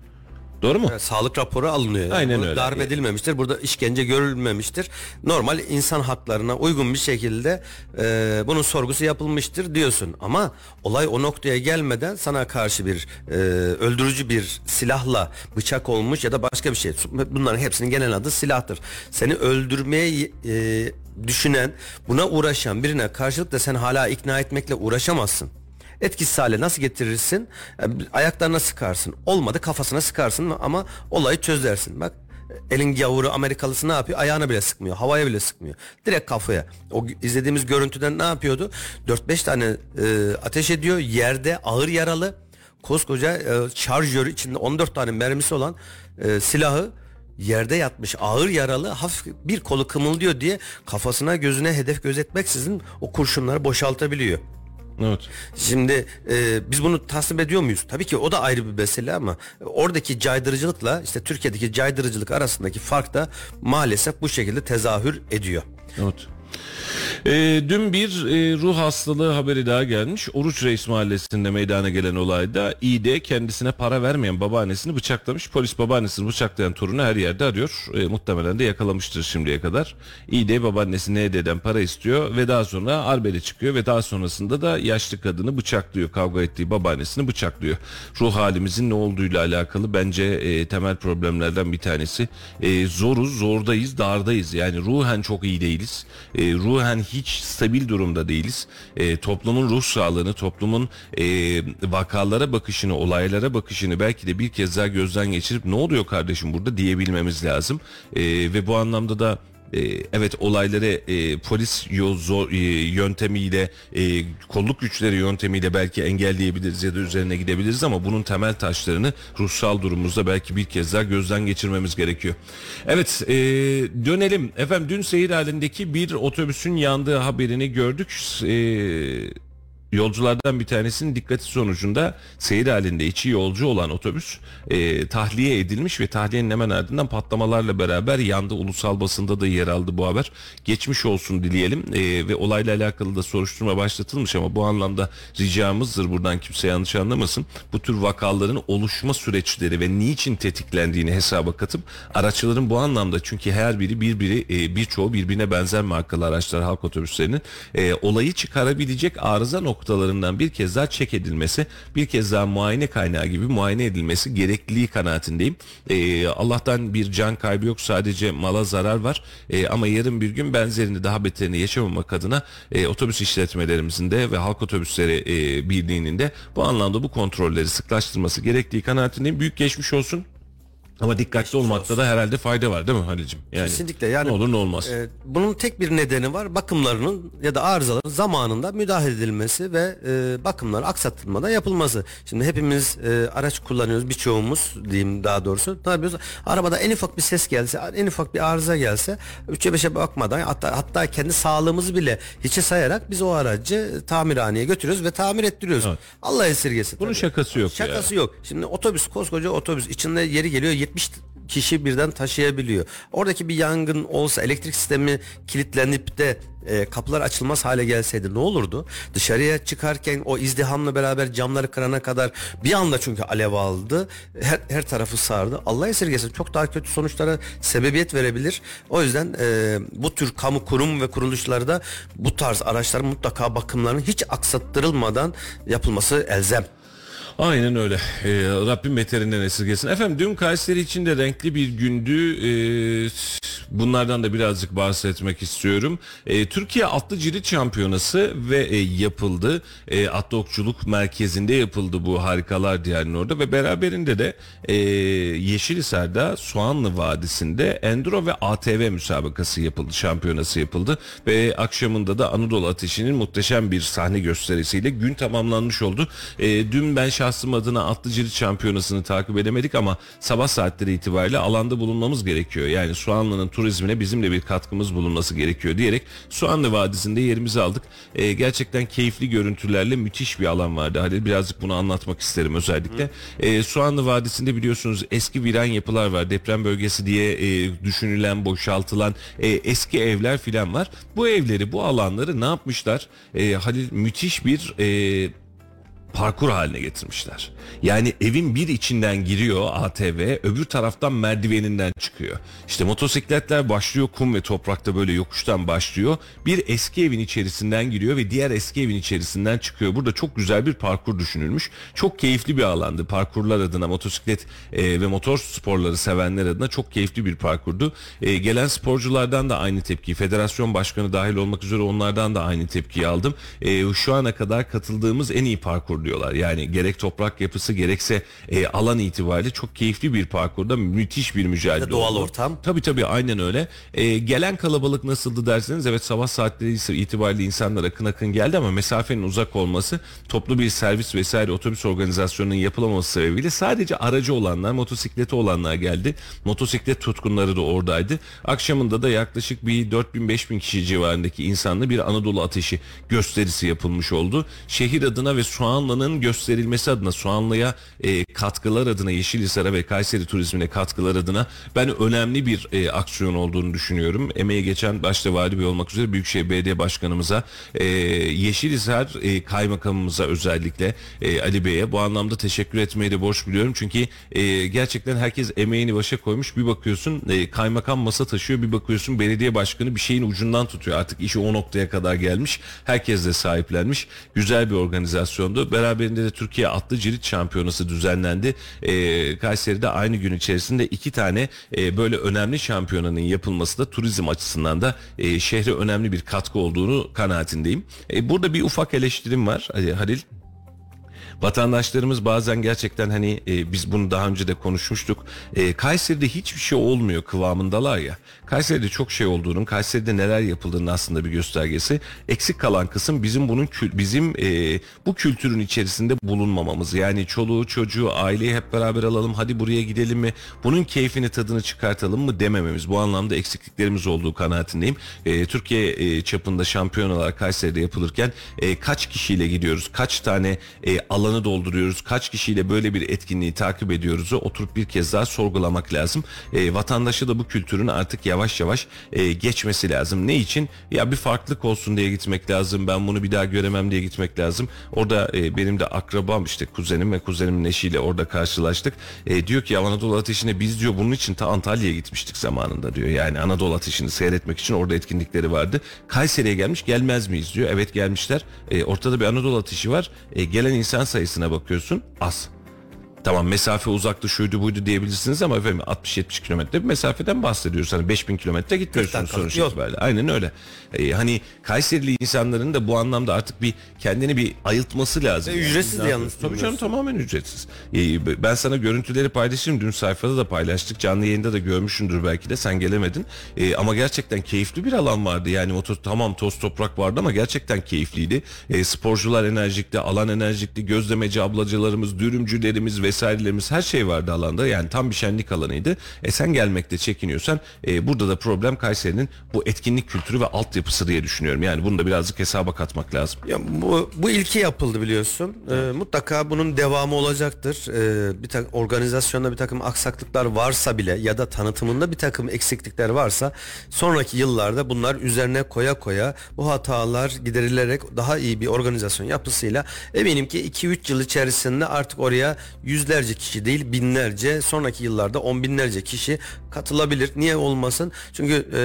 Doğru mu? Yani sağlık raporu alınıyor. Yani. Aynen öyle. Darp edilmemiştir. Burada işkence görülmemiştir. Normal insan haklarına uygun bir şekilde e, bunun sorgusu yapılmıştır diyorsun. Ama olay o noktaya gelmeden sana karşı bir e, öldürücü bir silahla bıçak olmuş ya da başka bir şey. Bunların hepsinin genel adı silahtır. Seni öldürmeye e, düşünen, buna uğraşan birine karşılık da sen hala ikna etmekle uğraşamazsın. Etkisiz hale nasıl getirirsin? Yani ayaklarına sıkarsın. Olmadı kafasına sıkarsın ama olayı çözersin. Bak elin gavuru Amerikalısı ne yapıyor? Ayağına bile sıkmıyor. Havaya bile sıkmıyor. Direkt kafaya. O izlediğimiz görüntüden ne yapıyordu? 4-5 tane e, ateş ediyor. Yerde ağır yaralı. Koskoca e, şarjörü içinde 14 tane mermisi olan e, silahı yerde yatmış ağır yaralı hafif bir kolu kımıldıyor diye kafasına gözüne hedef gözetmeksizin o kurşunları boşaltabiliyor. Evet. Şimdi e, biz bunu tasvip ediyor muyuz? Tabii ki o da ayrı bir mesele ama oradaki caydırıcılıkla işte Türkiye'deki caydırıcılık arasındaki fark da maalesef bu şekilde tezahür ediyor. Evet. Ee, dün bir e, ruh hastalığı haberi daha gelmiş. Oruç Reis mahallesinde meydana gelen olayda İD kendisine para vermeyen babaannesini bıçaklamış. Polis babaannesini bıçaklayan torunu her yerde arıyor. E, muhtemelen de yakalamıştır şimdiye kadar. İD babaannesi ND'den para istiyor ve daha sonra arbede çıkıyor ve daha sonrasında da yaşlı kadını bıçaklıyor. Kavga ettiği babaannesini bıçaklıyor. Ruh halimizin ne olduğuyla alakalı bence e, temel problemlerden bir tanesi. E, zoruz, zordayız, dardayız. Yani ruhen çok iyi değiliz. E, ruhen hiç stabil durumda değiliz. E, toplumun ruh sağlığını, toplumun e, vakalara bakışını, olaylara bakışını belki de bir kez daha gözden geçirip ne oluyor kardeşim burada diyebilmemiz lazım. E, ve bu anlamda da e, evet olayları e, polis yol, zor, e, yöntemiyle e, kolluk güçleri yöntemiyle belki engelleyebiliriz ya da üzerine gidebiliriz ama bunun temel taşlarını ruhsal durumumuzda belki bir kez daha gözden geçirmemiz gerekiyor. Evet e, dönelim efendim dün seyir halindeki bir otobüsün yandığı haberini gördük. E, Yolculardan bir tanesinin dikkati sonucunda seyir halinde içi yolcu olan otobüs e, tahliye edilmiş ve tahliyenin hemen ardından patlamalarla beraber yandı. Ulusal basında da yer aldı bu haber. Geçmiş olsun dileyelim e, ve olayla alakalı da soruşturma başlatılmış ama bu anlamda ricamızdır buradan kimse yanlış anlamasın. Bu tür vakaların oluşma süreçleri ve niçin tetiklendiğini hesaba katıp araçların bu anlamda çünkü her biri birbiri e, birçoğu birbirine benzer markalı araçlar halk otobüslerinin e, olayı çıkarabilecek arıza noktalarından bir kez daha çek edilmesi, bir kez daha muayene kaynağı gibi muayene edilmesi gerekliliği kanaatindeyim. Ee, Allah'tan bir can kaybı yok sadece mala zarar var Ee, ama yarın bir gün benzerini daha beterini yaşamamak adına e, otobüs işletmelerimizin de ve halk otobüsleri e, birliğinin de bu anlamda bu kontrolleri sıklaştırması gerektiği kanaatindeyim. Büyük geçmiş olsun. Ama dikkatli olmakta da herhalde fayda var değil mi Halicim? Yani Kesinlikle yani ne olur ne olmaz. e, bunun tek bir nedeni var bakımlarının ya da arızaların zamanında müdahale edilmesi ve e, bakımların aksatılmadan yapılması. Şimdi hepimiz e, araç kullanıyoruz birçoğumuz diyeyim daha doğrusu ne yapıyoruz? Arabada en ufak bir ses gelse en ufak bir arıza gelse 3'e 5'e bakmadan hatta, hatta kendi sağlığımızı bile hiçe sayarak biz o aracı tamirhaneye götürüyoruz ve tamir ettiriyoruz. Evet. Allah esirgesin. Bunun tabii. şakası yok ya. Şakası yok. Şimdi otobüs koskoca otobüs içinde yeri geliyor 70 kişi birden taşıyabiliyor. Oradaki bir yangın olsa elektrik sistemi kilitlenip de e, kapılar açılmaz hale gelseydi ne olurdu? Dışarıya çıkarken o izdihamla beraber camları kırana kadar bir anda çünkü alev aldı. Her, her tarafı sardı. Allah esirgesin çok daha kötü sonuçlara sebebiyet verebilir. O yüzden e, bu tür kamu kurum ve kuruluşlarda bu tarz araçların mutlaka bakımlarının hiç aksattırılmadan yapılması elzem. Aynen öyle. Ee, Rabbim beterinden esirgesin. Efendim dün Kayseri için de renkli bir gündü. Ee, bunlardan da birazcık bahsetmek istiyorum. Ee, Türkiye Atlı Cirit Şampiyonası ve e, yapıldı. E, Atlı Okçuluk Merkezi'nde yapıldı bu harikalar diyarının orada ve beraberinde de e, Yeşilhisar'da Soğanlı Vadisi'nde Enduro ve ATV müsabakası yapıldı. Şampiyonası yapıldı ve akşamında da Anadolu Ateşi'nin muhteşem bir sahne gösterisiyle gün tamamlanmış oldu. E, dün ben şahsım adına atlı cirit şampiyonasını takip edemedik ama sabah saatleri itibariyle alanda bulunmamız gerekiyor. Yani Soğanlı'nın turizmine bizim de bir katkımız bulunması gerekiyor diyerek Soğanlı Vadisi'nde yerimizi aldık. E, gerçekten keyifli görüntülerle müthiş bir alan vardı. Hadi birazcık bunu anlatmak isterim özellikle. E, Soğanlı Vadisi'nde biliyorsunuz eski viran yapılar var. Deprem bölgesi diye e, düşünülen, boşaltılan e, eski evler filan var. Bu evleri, bu alanları ne yapmışlar? E, Halil müthiş bir... E, parkur haline getirmişler. Yani evin bir içinden giriyor ATV, öbür taraftan merdiveninden çıkıyor. İşte motosikletler başlıyor kum ve toprakta böyle yokuştan başlıyor. Bir eski evin içerisinden giriyor ve diğer eski evin içerisinden çıkıyor. Burada çok güzel bir parkur düşünülmüş. Çok keyifli bir alandı. Parkurlar adına motosiklet e, ve motor sporları sevenler adına çok keyifli bir parkurdu. E, gelen sporculardan da aynı tepkiyi, federasyon başkanı dahil olmak üzere onlardan da aynı tepkiyi aldım. E, şu ana kadar katıldığımız en iyi parkur diyorlar. Yani gerek toprak yapısı gerekse e, alan itibariyle çok keyifli bir parkurda müthiş bir mücadele Doğal oldu. ortam. Tabii tabii aynen öyle. E, gelen kalabalık nasıldı derseniz evet sabah saatleri itibariyle insanlar akın akın geldi ama mesafenin uzak olması toplu bir servis vesaire otobüs organizasyonunun yapılamaması sebebiyle sadece aracı olanlar motosikleti olanlar geldi. Motosiklet tutkunları da oradaydı. Akşamında da yaklaşık bir 4000-5000 kişi civarındaki insanlı bir Anadolu ateşi gösterisi yapılmış oldu. Şehir adına ve Soğanlı'nın gösterilmesi adına Soğanlı'ya e, katkılar adına Yeşilhisar'a ve Kayseri turizmine katkılar adına ben önemli bir e, aksiyon olduğunu düşünüyorum. Emeği geçen başta Vali Bey olmak üzere Büyükşehir Belediye Başkanımıza e, Yeşilhisar e, Kaymakamımıza özellikle e, Ali Bey'e bu anlamda teşekkür etmeyi de borç biliyorum. Çünkü e, gerçekten herkes emeğini başa koymuş. Bir bakıyorsun e, kaymakam masa taşıyor bir bakıyorsun belediye başkanı bir şeyin ucundan tutuyor. Artık işi o noktaya kadar gelmiş. Herkes de sahiplenmiş. Güzel bir organizasyondu. Beraberinde de Türkiye Atlı Cirit Şampiyonası düzenlendi. E, Kayseri'de aynı gün içerisinde iki tane e, böyle önemli şampiyonanın yapılması da turizm açısından da e, şehre önemli bir katkı olduğunu kanaatindeyim. E, burada bir ufak eleştirim var e, Halil. Vatandaşlarımız bazen gerçekten hani e, biz bunu daha önce de konuşmuştuk. E, Kayseri'de hiçbir şey olmuyor kıvamındalar ya. Kayseri'de çok şey olduğunun, Kayseri'de neler yapıldığının aslında bir göstergesi. Eksik kalan kısım bizim bunun bizim e, bu kültürün içerisinde bulunmamamız. Yani çoluğu, çocuğu, aileyi hep beraber alalım. Hadi buraya gidelim mi? Bunun keyfini, tadını çıkartalım mı demememiz. Bu anlamda eksikliklerimiz olduğu kanaatindeyim. E, Türkiye e, çapında şampiyonalar Kayseri'de yapılırken e, kaç kişiyle gidiyoruz? Kaç tane e, alanı dolduruyoruz? Kaç kişiyle böyle bir etkinliği takip ediyoruz? Oturup bir kez daha sorgulamak lazım. E, vatandaşı da bu kültürün artık yavaş yavaş e, geçmesi lazım. Ne için? Ya bir farklılık olsun diye gitmek lazım. Ben bunu bir daha göremem diye gitmek lazım. Orada e, benim de akrabam işte kuzenim ve kuzenimin eşiyle orada karşılaştık. E, diyor ki ya Anadolu Ateşi'ne biz diyor bunun için ta Antalya'ya gitmiştik zamanında diyor. Yani Anadolu Ateşi'ni seyretmek için orada etkinlikleri vardı. Kayseri'ye gelmiş gelmez miyiz diyor. Evet gelmişler. E, ortada bir Anadolu Ateşi var. E, gelen insan sayısına bakıyorsun az. Tamam mesafe uzaktı şuydu buydu diyebilirsiniz ama efendim 60-70 kilometre bir mesafeden bahsediyoruz. Hani 5000 kilometre gitmiyorsunuz sonuç itibariyle. Aynen öyle. Ee, hani Kayserili insanların da bu anlamda artık bir kendini bir ayıltması lazım. Ve ücretsiz de yalnız Tabii canım tamamen ücretsiz. Ee, ben sana görüntüleri paylaşırım. Dün sayfada da paylaştık. Canlı yayında da görmüşsündür belki de. Sen gelemedin. Ee, ama gerçekten keyifli bir alan vardı. Yani motor tamam toz toprak vardı ama gerçekten keyifliydi. Ee, sporcular enerjikti, alan enerjikti, gözlemeci ablacılarımız, dürümcülerimiz vesairelerimiz her şey vardı alanda. Yani tam bir şenlik alanıydı. E sen gelmekte çekiniyorsan e, burada da problem Kayseri'nin bu etkinlik kültürü ve altyapısı diye düşünüyorum. Yani bunu da birazcık hesaba katmak lazım. Ya bu, bu ilki yapıldı biliyorsun. Ee, mutlaka bunun devamı olacaktır. Ee, bir takım organizasyonda bir takım aksaklıklar varsa bile ya da tanıtımında bir takım eksiklikler varsa sonraki yıllarda bunlar üzerine koya koya bu hatalar giderilerek daha iyi bir organizasyon yapısıyla eminim ki 2-3 yıl içerisinde artık oraya yüzlerce kişi değil binlerce sonraki yıllarda on binlerce kişi katılabilir. Niye olmasın? Çünkü e,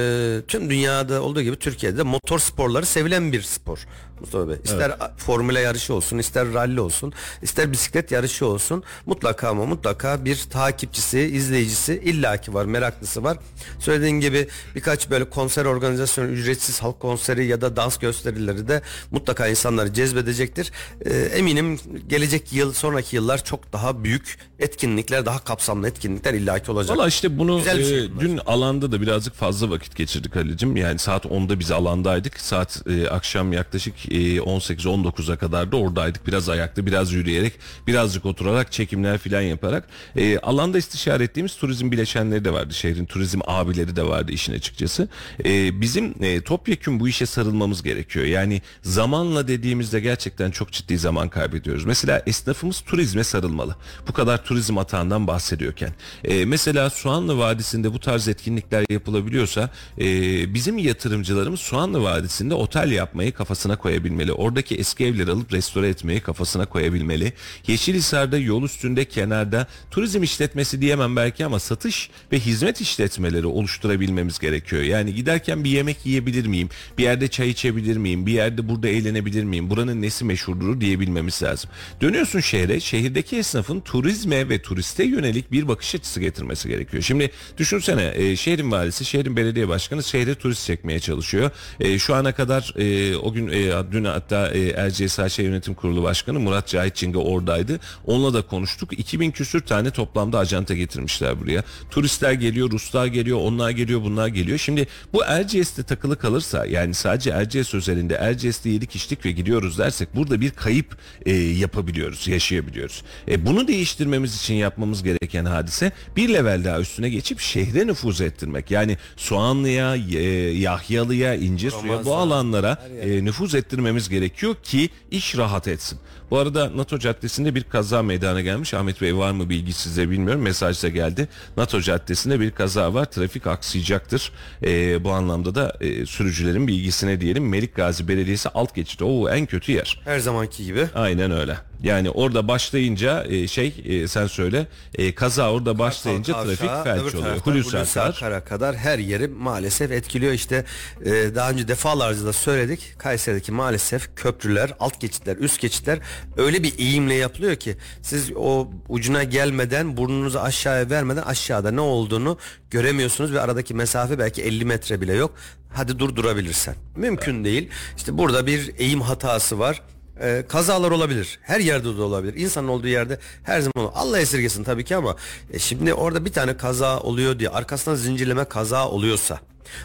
tüm dünyada olduğu gibi Türkiye'de de motor sporları sevilen bir spor. Mustafa Bey. İster formüle yarışı olsun, ister ralli olsun, ister bisiklet yarışı olsun. Mutlaka ama mutlaka bir takipçisi, izleyicisi illaki var, meraklısı var. Söylediğin gibi birkaç böyle konser organizasyonu, ücretsiz halk konseri ya da dans gösterileri de mutlaka insanları cezbedecektir. Ee, eminim gelecek yıl, sonraki yıllar çok daha büyük etkinlikler, daha kapsamlı etkinlikler illaki olacak. Valla işte bunu bir şey e, dün alanda da birazcık fazla vakit geçirdik Halil'cim. Yani saat 10'da biz alandaydık. Saat e, akşam yaklaşık e, 18-19'a kadar da oradaydık. Biraz ayakta, biraz yürüyerek, birazcık oturarak, çekimler filan yaparak. E, alanda istişare ettiğimiz turizm bileşenleri de vardı. Şehrin turizm abileri de vardı işin açıkçası. E, bizim e, topyekün bu işe sarılmamız gerekiyor. Yani zamanla dediğimizde gerçekten çok ciddi zaman kaybediyoruz. Mesela esnafımız turizme sarılmalı. Bu kadar turizm atağından bahsediyorken. E, mesela Soğanlı Vadisi'nde bu tarz etkinlikler yapılabiliyorsa e, bizim yatırımcılarımız Soğanlı Vadisi'nde otel yapmayı kafasına koyabilmeli. Oradaki eski evleri alıp restore etmeyi kafasına koyabilmeli. Yeşilhisar'da yol üstünde kenarda turizm işletmesi diyemem belki ama satış ve hizmet işletmeleri oluşturabilmemiz gerekiyor. Yani giderken bir yemek yiyebilir miyim? Bir yerde çay içebilir miyim? Bir yerde burada eğlenebilir miyim? Buranın nesi meşhurdur diyebilmemiz lazım. Dönüyorsun şehre, şehirdeki esnafın turizme ve turiste yönelik bir bakış açısı getirmesi gerekiyor. Şimdi düşünsene e, şehrin valisi, şehrin belediye başkanı şehre turist çekmeye çalışıyor. E, şu ana kadar e, o gün e, dün hatta e, Erciyes AŞ Yönetim Kurulu Başkanı Murat Cahit Çinga oradaydı. Onunla da konuştuk. 2000 küsür tane toplamda ajanta getirmişler buraya. Turistler geliyor, Ruslar geliyor, onlar geliyor, bunlar geliyor. Şimdi bu Erciyes'te takılı kalırsa yani sadece Erciyes özelinde Erciyes'te yedik içtik ve gidiyoruz dersek burada bir kayıp e, yapabiliyoruz, yaşayabiliyoruz. E, bunu değiştirmemiz için yapmamız gereken hadise bir level daha üstüne geçip şehre nüfuz ettirmek. Yani Soğanlı'ya, e, Yahyalı'ya, İncesu'ya bu alanlara e, nüfuz ettirmemiz gerekiyor ki iş rahat etsin. Bu arada NATO Caddesi'nde bir kaza meydana gelmiş. Ahmet Bey var mı bilgi size bilmiyorum. Mesaj da geldi. NATO Caddesi'nde bir kaza var. Trafik aksayacaktır. E, bu anlamda da e, sürücülerin bilgisine diyelim. Melik Gazi Belediyesi alt geçidi. Oo en kötü yer. Her zamanki gibi. Aynen öyle. Yani orada başlayınca e, şey e, sen söyle e, kaza orada başlayınca Kavşağı, trafik öbür felç oluyor. Hulusi Akar. Akar'a kadar her yeri maalesef etkiliyor. İşte e, daha önce defalarca da söyledik. Kayseri'deki maalesef köprüler, alt geçitler, üst geçitler öyle bir eğimle yapılıyor ki siz o ucuna gelmeden burnunuzu aşağıya vermeden aşağıda ne olduğunu göremiyorsunuz ve aradaki mesafe belki 50 metre bile yok. Hadi dur durabilirsen. Mümkün değil. İşte burada bir eğim hatası var. Ee, kazalar olabilir. Her yerde de olabilir. İnsanın olduğu yerde her zaman olur. Allah esirgesin tabii ki ama e, şimdi orada bir tane kaza oluyor diye arkasından zincirleme kaza oluyorsa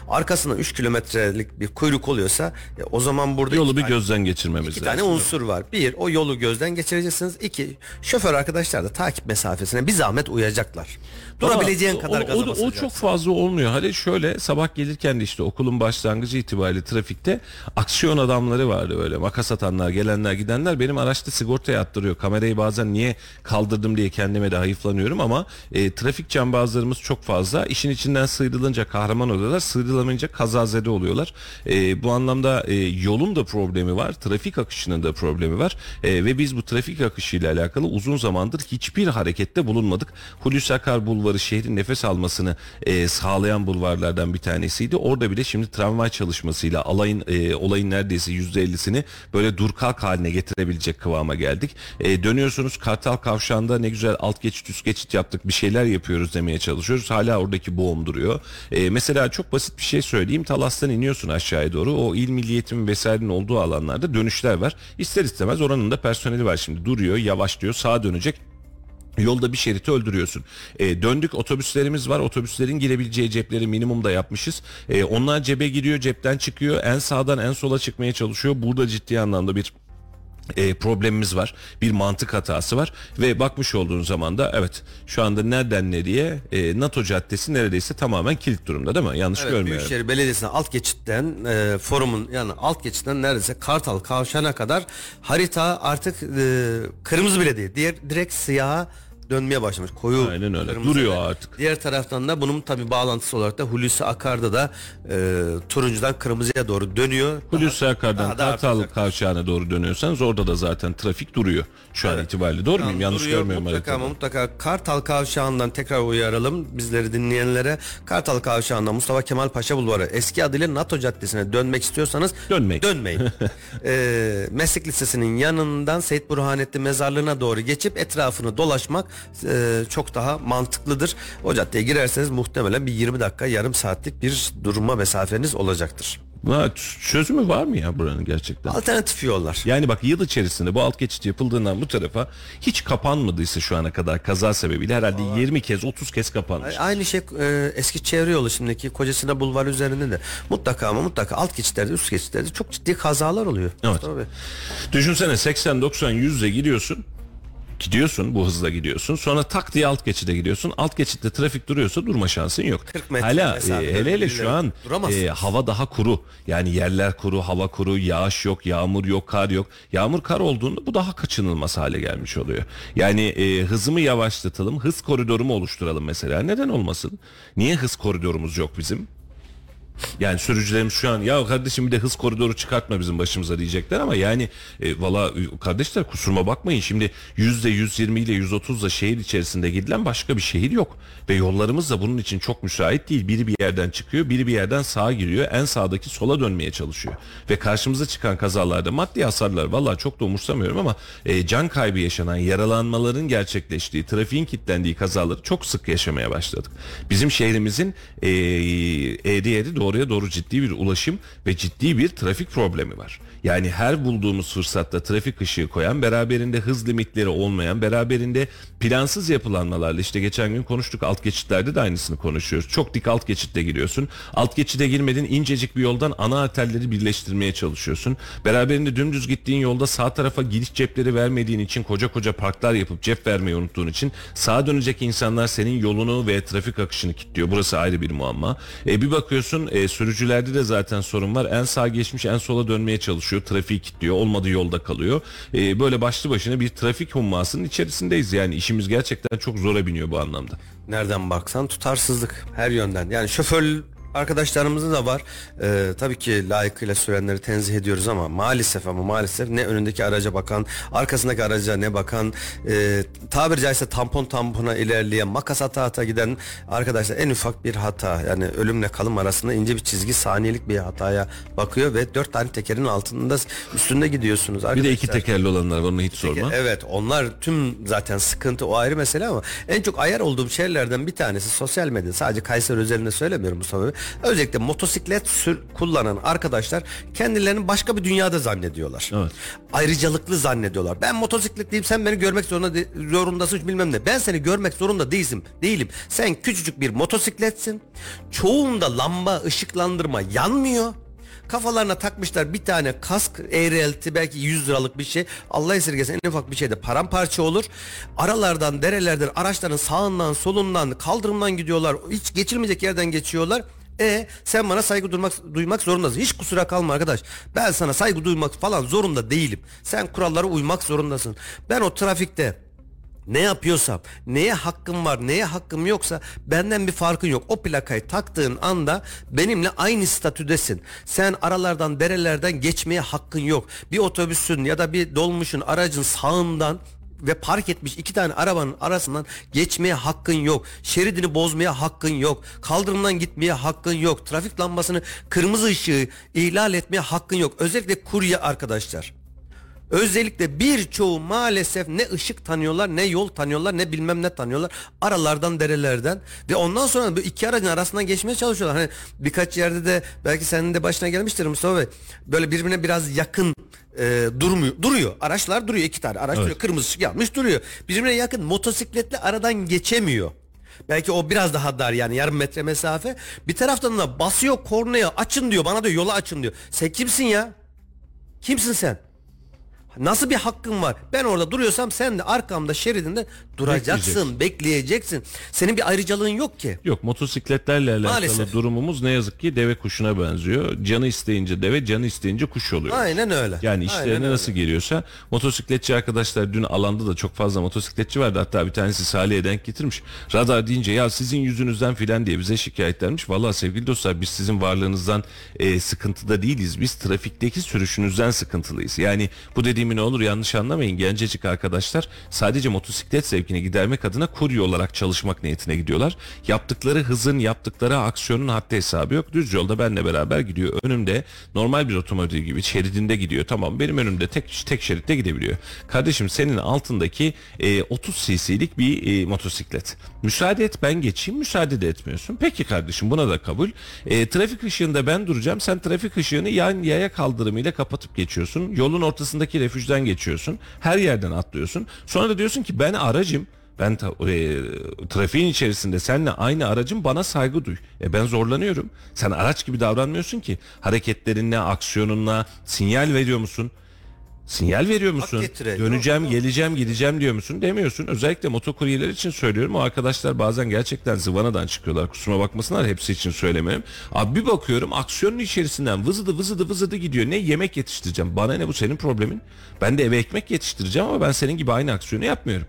arkasından 3 kilometrelik bir kuyruk oluyorsa e, o zaman burada Yolu iki bir tane- gözden geçirmemiz İki lazım. tane unsur var. Bir, o yolu gözden geçireceksiniz. İki, şoför arkadaşlar da takip mesafesine bir zahmet uyacaklar. Durabileceğin Ama kadar o, gaza o, o çok fazla olmuyor. Hani şöyle sabah gelirken de işte okulun başlangıcı itibariyle trafikte aksiyon adamları vardı öyle. Makas atanlar, gelenler, gidenler benim araçta sigortaya attırıyor. Kamerayı bazen niye kaldırdım diye kendime de hayıflanıyorum ama e, trafik cambazlarımız çok fazla. İşin içinden sıyrılınca kahraman oluyorlar. Sıyrılamayınca kazazede oluyorlar. E, bu anlamda e, yolun da problemi var. Trafik akışının da problemi var. E, ve biz bu trafik akışıyla alakalı uzun zamandır hiçbir harekette bulunmadık. Hulusi Akar Bulvarı şehrin nefes almasını e, sağlayan bulvarlardan bir tanesiydi. Orada bile şimdi tramvay çalışmasıyla alayın e, olayın neredeyse %50'sini böyle dur kalk haline getirebilecek kıvama geldik. E, dönüyorsunuz Kartal Kavşağı'nda ne güzel alt geçit üst geçit yaptık bir şeyler yapıyoruz demeye çalışıyoruz. Hala oradaki boğum duruyor. E, mesela çok basit bir şey söyleyeyim. Talas'tan iniyorsun aşağıya doğru. O il milliyetin vesairenin olduğu alanlarda dönüşler var. İster istemez oranın da personeli var şimdi. Duruyor, yavaşlıyor, sağa dönecek. Yolda bir şeriti öldürüyorsun. E, döndük otobüslerimiz var. Otobüslerin girebileceği cepleri minimumda yapmışız. E, onlar cebe giriyor, cepten çıkıyor. En sağdan en sola çıkmaya çalışıyor. Burada ciddi anlamda bir e, problemimiz var. Bir mantık hatası var ve bakmış olduğun zaman da evet şu anda nereden nereye e, NATO Caddesi neredeyse tamamen kilit durumda değil mi? Yanlış Evet, görmüyorum. Büyükşehir Belediyesi'ne alt geçitten e, forumun yani alt geçitten neredeyse Kartal Kavşağı'na kadar harita artık e, kırmızı bile değil. Diğer direkt siyaha dönmeye başlamış. Koyu Aynen öyle. kırmızı Duruyor artık. Diğer taraftan da bunun tabi bağlantısı olarak da Hulusi Akar'da da e, turuncudan kırmızıya doğru dönüyor. Hulusi Akar'dan daha da Kartal. Kavşağı'na doğru dönüyorsanız orada da zaten trafik duruyor şu an itibariyle. Doğru muyum? Yanlış Duruyor. görmüyorum mutlaka haritada. mutlaka Kartal Kavşağı'ndan tekrar uyaralım bizleri dinleyenlere. Kartal Kavşağı'ndan Mustafa Kemal Paşa Bulvarı eski adıyla NATO Caddesi'ne dönmek istiyorsanız Dönmek. dönmeyin. ee, meslek Lisesi'nin yanından Seyit Burhanettin Mezarlığı'na doğru geçip etrafını dolaşmak e, çok daha mantıklıdır. O caddeye girerseniz muhtemelen bir 20 dakika yarım saatlik bir durma mesafeniz olacaktır. Ha, çözümü var mı ya buranın gerçekten? Alternatif yollar. Yani bak yıl içerisinde bu alt geçit yapıldığından bu tarafa hiç kapanmadıysa şu ana kadar kaza sebebiyle herhalde 20 kez 30 kez kapanmış. Aynı şey e, eski çevre yolu şimdiki Kocasına Bulvar üzerinde de mutlaka ama mutlaka alt geçitlerde üst geçitlerde çok ciddi kazalar oluyor. Evet. Bey. Düşünsene 80 90 100'e gidiyorsun. Gidiyorsun bu hızla gidiyorsun. Sonra tak diye alt geçide gidiyorsun. Alt geçitte trafik duruyorsa durma şansın yok. 40 metre Hala e, hele hele şu an e, hava daha kuru. Yani yerler kuru, hava kuru, yağış yok, yağmur yok, kar yok. Yağmur kar olduğunda bu daha kaçınılmaz hale gelmiş oluyor. Yani e, hızımı yavaşlatalım, hız koridorumu oluşturalım mesela. Neden olmasın? Niye hız koridorumuz yok bizim? Yani sürücülerimiz şu an ya kardeşim bir de hız koridoru çıkartma bizim başımıza diyecekler ama yani e, valla e, kardeşler kusuruma bakmayın şimdi yüzde 120 ile 130 ile şehir içerisinde gidilen başka bir şehir yok ve yollarımız da bunun için çok müsait değil. Biri bir yerden çıkıyor, biri bir yerden sağa giriyor. En sağdaki sola dönmeye çalışıyor. Ve karşımıza çıkan kazalarda maddi hasarlar valla çok da umursamıyorum ama e, can kaybı yaşanan, yaralanmaların gerçekleştiği, trafiğin kilitlendiği kazaları çok sık yaşamaya başladık. Bizim şehrimizin e, eğri doğruya doğru ciddi bir ulaşım ve ciddi bir trafik problemi var. Yani her bulduğumuz fırsatta trafik ışığı koyan, beraberinde hız limitleri olmayan, beraberinde plansız yapılanmalarla işte geçen gün konuştuk alt geçitlerde de aynısını konuşuyoruz. Çok dik alt geçitte giriyorsun. Alt geçide girmedin incecik bir yoldan ana arterleri birleştirmeye çalışıyorsun. Beraberinde dümdüz gittiğin yolda sağ tarafa giriş cepleri vermediğin için koca koca parklar yapıp cep vermeyi unuttuğun için sağa dönecek insanlar senin yolunu ve trafik akışını kilitliyor. Burası ayrı bir muamma. E, bir bakıyorsun e, sürücülerde de zaten sorun var. En sağa geçmiş en sola dönmeye çalışıyor. Trafiği kilitliyor. Olmadı yolda kalıyor. E, böyle başlı başına bir trafik hummasının içerisindeyiz. Yani işimiz gerçekten çok zora biniyor bu anlamda. Nereden baksan tutarsızlık her yönden. Yani şoför arkadaşlarımızda da var. Ee, tabii ki layıkıyla sürenleri tenzih ediyoruz ama maalesef ama maalesef ne önündeki araca bakan, arkasındaki araca ne bakan, e, tabiri caizse tampon tampona ilerleyen, makas ata ata giden arkadaşlar en ufak bir hata yani ölümle kalım arasında ince bir çizgi saniyelik bir hataya bakıyor ve dört tane tekerin altında üstünde gidiyorsunuz Bir arkadaşlar. de iki tekerli olanlar var onu hiç sorma. Evet onlar tüm zaten sıkıntı o ayrı mesele ama en çok ayar olduğum şeylerden bir tanesi sosyal medya. Sadece Kayseri özelinde söylemiyorum Mustafa Bey. Özellikle motosiklet sür, kullanan arkadaşlar kendilerini başka bir dünyada zannediyorlar. Evet. Ayrıcalıklı zannediyorlar. Ben motosikletliyim sen beni görmek zorunda de- zorundasın bilmem ne. Ben seni görmek zorunda değilsin. Değilim. Sen küçücük bir motosikletsin. Çoğunda lamba, ışıklandırma yanmıyor. Kafalarına takmışlar bir tane kask eğrelti belki 100 liralık bir şey. Allah esirgesin en ufak bir şeyde paramparça olur. Aralardan derelerden araçların sağından solundan kaldırımdan gidiyorlar. Hiç geçilmeyecek yerden geçiyorlar. E sen bana saygı duymak, duymak zorundasın. Hiç kusura kalma arkadaş. Ben sana saygı duymak falan zorunda değilim. Sen kurallara uymak zorundasın. Ben o trafikte ne yapıyorsam, neye hakkım var, neye hakkım yoksa benden bir farkın yok. O plakayı taktığın anda benimle aynı statüdesin. Sen aralardan, derelerden geçmeye hakkın yok. Bir otobüsün ya da bir dolmuşun aracın sağından ve park etmiş iki tane arabanın arasından geçmeye hakkın yok. Şeridini bozmaya hakkın yok. Kaldırımdan gitmeye hakkın yok. Trafik lambasını kırmızı ışığı ihlal etmeye hakkın yok. Özellikle kurye arkadaşlar. Özellikle birçoğu maalesef ne ışık tanıyorlar ne yol tanıyorlar ne bilmem ne tanıyorlar. Aralardan derelerden ve ondan sonra bu iki aracın arasından geçmeye çalışıyorlar. Hani birkaç yerde de belki senin de başına gelmiştir Mustafa Bey. Böyle birbirine biraz yakın e, durmuyor. Duruyor. Araçlar duruyor iki tane. Araç duruyor. Kırmızı ışık yanmış duruyor. Birbirine yakın motosikletle aradan geçemiyor. Belki o biraz daha dar yani yarım metre mesafe. Bir taraftan da basıyor kornaya açın diyor bana diyor yola açın diyor. Sen kimsin ya? Kimsin sen? Nasıl bir hakkın var? Ben orada duruyorsam sen de arkamda şeridinde duracaksın, bekleyeceksin. Senin bir ayrıcalığın yok ki. Yok motosikletlerle alakalı Maalesef. durumumuz ne yazık ki deve kuşuna benziyor. Canı isteyince deve, canı isteyince kuş oluyor. Aynen öyle. Yani Aynen işlerine öyle. nasıl geliyorsa motosikletçi arkadaşlar dün alanda da çok fazla motosikletçi vardı. Hatta bir tanesi Salih'e denk getirmiş. Radar deyince ya sizin yüzünüzden filan diye bize şikayetlenmiş. Vallahi sevgili dostlar biz sizin varlığınızdan e, sıkıntıda değiliz. Biz trafikteki sürüşünüzden sıkıntılıyız. Yani bu dediğimi ne olur yanlış anlamayın. Gencecik arkadaşlar sadece motosiklet zevkini gidermek adına kurye olarak çalışmak niyetine gidiyorlar. Yaptıkları hızın, yaptıkları aksiyonun haddi hesabı yok. Düz yolda benle beraber gidiyor. Önümde normal bir otomobil gibi şeridinde gidiyor. Tamam benim önümde tek tek şeritte gidebiliyor. Kardeşim senin altındaki e, 30 cc'lik bir e, motosiklet. Müsaade et ben geçeyim. Müsaade de etmiyorsun. Peki kardeşim buna da kabul. E, trafik ışığında ben duracağım. Sen trafik ışığını yan yaya kaldırımıyla kapatıp geçiyorsun. Yolun ortasındaki refüjden geçiyorsun. Her yerden atlıyorsun. Sonra da diyorsun ki ben aracım. Ben ta- e, trafiğin içerisinde seninle aynı aracım bana saygı duy. E ben zorlanıyorum. Sen araç gibi davranmıyorsun ki. Hareketlerinle, aksiyonunla sinyal veriyor musun? Sinyal veriyor musun? getire. Döneceğim, Yok, yok. geleceğim, gideceğim diyor musun? Demiyorsun. Özellikle motokuryeler için söylüyorum. O arkadaşlar bazen gerçekten zıvanadan çıkıyorlar. Kusuruma bakmasınlar hepsi için söylemiyorum. Abi bir bakıyorum aksiyonun içerisinden vızıdı vızıdı vızıdı gidiyor. Ne yemek yetiştireceğim. Bana ne bu senin problemin? Ben de eve ekmek yetiştireceğim ama ben senin gibi aynı aksiyonu yapmıyorum.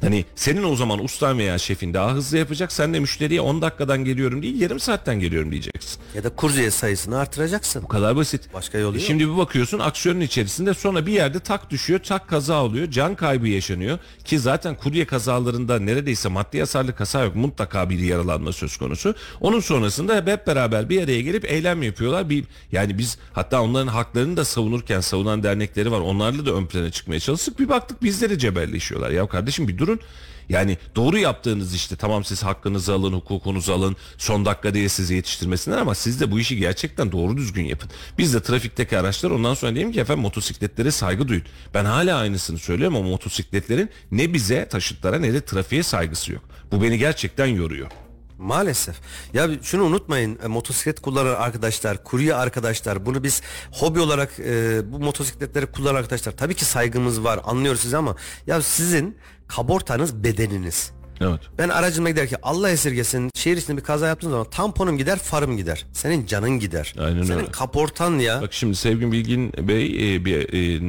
Hani senin o zaman ustan veya şefin daha hızlı yapacak. Sen de müşteriye 10 dakikadan geliyorum değil yarım saatten geliyorum diyeceksin. Ya da kurye sayısını artıracaksın. Bu kadar basit. Başka yolu E yok. Şimdi bir bakıyorsun aksiyonun içerisinde sonra bir yerde tak düşüyor, tak kaza oluyor, can kaybı yaşanıyor. Ki zaten kurye kazalarında neredeyse maddi hasarlı kaza yok. Mutlaka bir yaralanma söz konusu. Onun sonrasında hep beraber bir araya gelip eylem yapıyorlar. Bir, yani biz hatta onların haklarını da savunurken savunan dernekleri var. Onlarla da ön plana çıkmaya çalıştık. Bir baktık bizleri cebelleşiyorlar. Ya kardeşim bir durun. Yani doğru yaptığınız işte tamam siz hakkınızı alın, hukukunuzu alın. Son dakika diye sizi yetiştirmesinler ama siz de bu işi gerçekten doğru düzgün yapın. Biz de trafikteki araçlar ondan sonra diyelim ki efendim motosikletlere saygı duyun. Ben hala aynısını söylüyorum ama motosikletlerin ne bize taşıtlara ne de trafiğe saygısı yok. Bu beni gerçekten yoruyor. Maalesef. Ya şunu unutmayın e, motosiklet kullanan arkadaşlar, kurye arkadaşlar bunu biz hobi olarak e, bu motosikletleri kullanan arkadaşlar tabii ki saygımız var anlıyoruz sizi ama ya sizin kabortanız bedeniniz. Evet. Ben aracımla giderken Allah esirgesin şehir içinde bir kaza yaptığın zaman tamponum gider farım gider. Senin canın gider. Aynen Senin öyle. kaportan ya. Bak şimdi Sevgin Bilgin Bey e, bir e,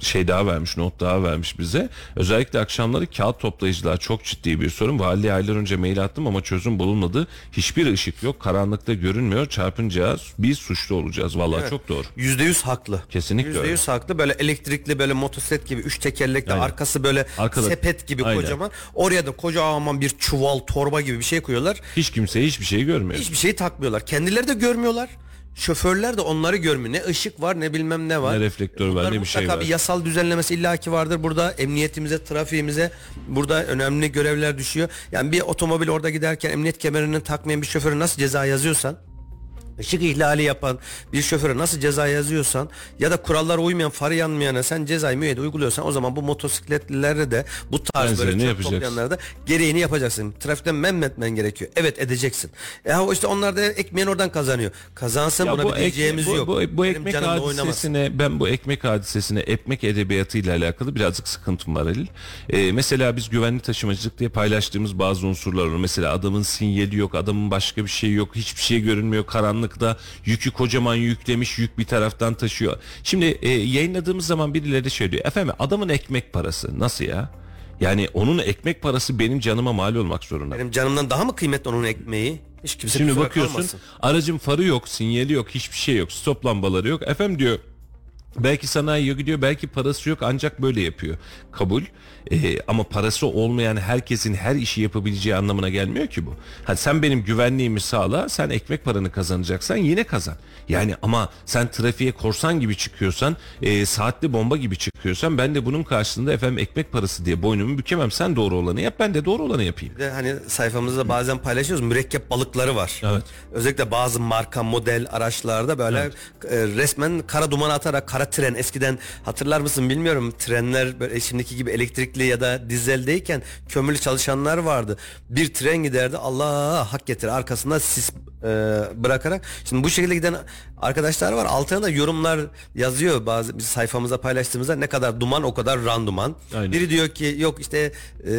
şey daha vermiş, not daha vermiş bize. Özellikle akşamları kağıt toplayıcılar çok ciddi bir sorun. Valiliğe aylar önce mail attım ama çözüm bulunmadı. Hiçbir ışık yok, karanlıkta görünmüyor. Çarpınca biz suçlu olacağız. Vallahi çok doğru. Yüzde yüz haklı. Kesinlikle Yüzde öyle. yüz haklı. Böyle elektrikli böyle motosiklet gibi üç tekerlekli Aynen. arkası böyle Arkada- sepet gibi Aynen. kocaman. Oraya da kocaman bir çuval torba gibi bir şey koyuyorlar. Hiç kimse hiçbir şey görmüyor. Hiçbir şey takmıyorlar. Kendileri de görmüyorlar. Şoförler de onları görmüyor. Ne ışık var ne bilmem ne var. Ne reflektör var, Bunlar ne bir şey var. bir yasal düzenlemesi illaki vardır burada. Emniyetimize, trafiğimize burada önemli görevler düşüyor. Yani bir otomobil orada giderken emniyet kemerini takmayan bir şoföre nasıl ceza yazıyorsan Işık ihlali yapan bir şoföre nasıl ceza yazıyorsan ya da kurallara uymayan farı yanmayana sen cezayı müeyyide uyguluyorsan o zaman bu motosikletlilere de bu tarz Benzerini böyle çöp toplayanlara da gereğini yapacaksın. Trafikten men etmen gerekiyor. Evet edeceksin. Ya işte onlar da ekmeğini oradan kazanıyor. Kazansın Ya buna bir ek- diyeceğimiz bu, yok. Bu, bu Benim ekmek hadisesine ben bu ekmek hadisesine ekmek edebiyatıyla alakalı birazcık sıkıntım var Halil. Ee, mesela biz güvenli taşımacılık diye paylaştığımız bazı unsurlar var. Mesela adamın sinyali yok, adamın başka bir şey yok, hiçbir şey görünmüyor karanlıkta. Yükü kocaman yüklemiş, yük bir taraftan taşıyor. Şimdi e, yayınladığımız zaman birileri şey diyor. Efendim adamın ekmek parası nasıl ya? Yani onun ekmek parası benim canıma mal olmak zorunda. Benim canımdan daha mı kıymetli onun ekmeği? Hiç kimse Şimdi bakıyorsun kalmasın. aracın farı yok, sinyali yok, hiçbir şey yok, stop lambaları yok. Efendim diyor belki sanayiye gidiyor, belki parası yok ancak böyle yapıyor. Kabul. Ee, ama parası olmayan herkesin her işi yapabileceği anlamına gelmiyor ki bu. Ha, sen benim güvenliğimi sağla, sen ekmek paranı kazanacaksan yine kazan. Yani ama sen trafiğe korsan gibi çıkıyorsan, e, saatli bomba gibi çıkıyorsan ben de bunun karşılığında efendim ekmek parası diye boynumu bükemem. Sen doğru olanı yap, ben de doğru olanı yapayım. Bir de hani sayfamızda bazen paylaşıyoruz mürekkep balıkları var. Evet. Özellikle bazı marka model araçlarda böyle e, resmen kara duman atarak kara tren eskiden hatırlar mısın bilmiyorum trenler böyle şimdiki gibi elektrikli ya da dizeldeyken kömürlü çalışanlar vardı. Bir tren giderdi Allah hak getir arkasında sis e, bırakarak. Şimdi bu şekilde giden arkadaşlar var. Altına da yorumlar yazıyor bazı biz sayfamıza paylaştığımızda ne kadar duman o kadar randuman. Aynen. Biri diyor ki yok işte e,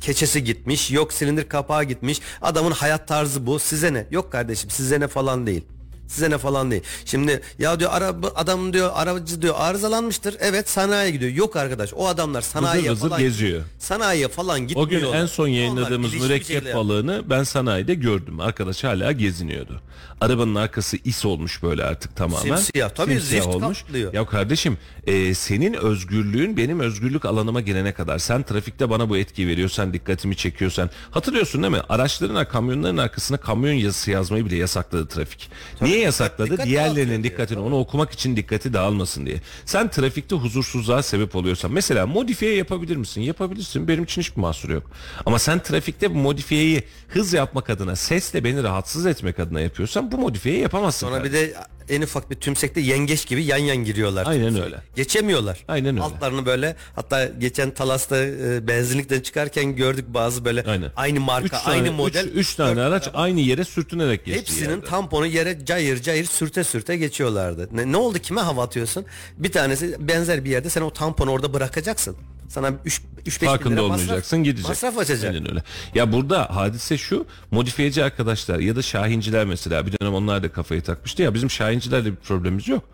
keçesi gitmiş yok silindir kapağı gitmiş adamın hayat tarzı bu size ne yok kardeşim size ne falan değil size ne falan değil şimdi ya diyor araba adam diyor arabacı diyor arızalanmıştır evet sanayiye gidiyor yok arkadaş o adamlar sanayiye vızır falan geziyor. sanayiye falan O gitmiyorlar gün en son Onlar yayınladığımız bir mürekkep balığını ben sanayide gördüm. Arkadaş hala geziniyordu. Arabanın arkası is olmuş böyle artık tamamen. Simsiyah. Tabii Simsiyah zift olmuş. kaplıyor. Ya kardeşim e, senin özgürlüğün benim özgürlük alanıma gelene kadar sen trafikte bana bu etkiyi veriyorsan dikkatimi çekiyorsan hatırlıyorsun değil mi? Araçların kamyonların arkasına kamyon yazısı yazmayı bile yasakladı trafik. Niye yasakladı? dikkat Diğerlerinin dikkatini onu okumak için dikkati dağılmasın diye. Sen trafikte huzursuzluğa sebep oluyorsan mesela modifiye yapabilir misin? Yapabilirsin. Benim için hiçbir mahsuru yok. Ama sen trafikte bu modifiyeyi hız yapmak adına, sesle beni rahatsız etmek adına yapıyorsan bu modifiyeyi yapamazsın. sonra bir de en ufak bir tümsekte yengeç gibi yan yan giriyorlar. Aynen öyle. Geçemiyorlar. Aynen öyle. Altlarını böyle hatta geçen Talas'ta e, benzinlikten çıkarken gördük bazı böyle Aynen. aynı marka, Üç tane, aynı model. Üç, üç tane araç aynı yere sürtünerek geçti. Hepsinin yerde. tamponu yere cayır cayır sürte sürte geçiyorlardı. Ne, ne oldu kime hava atıyorsun? Bir tanesi benzer bir yerde sen o tamponu orada bırakacaksın. Sana 3 3 5 bin lira olmayacaksın masraf, gidecek. Masraf açacak. Aynen öyle. Ya burada hadise şu modifiyeci arkadaşlar ya da şahinciler mesela bir dönem onlar da kafayı takmıştı ya bizim şahincilerle bir problemimiz yok.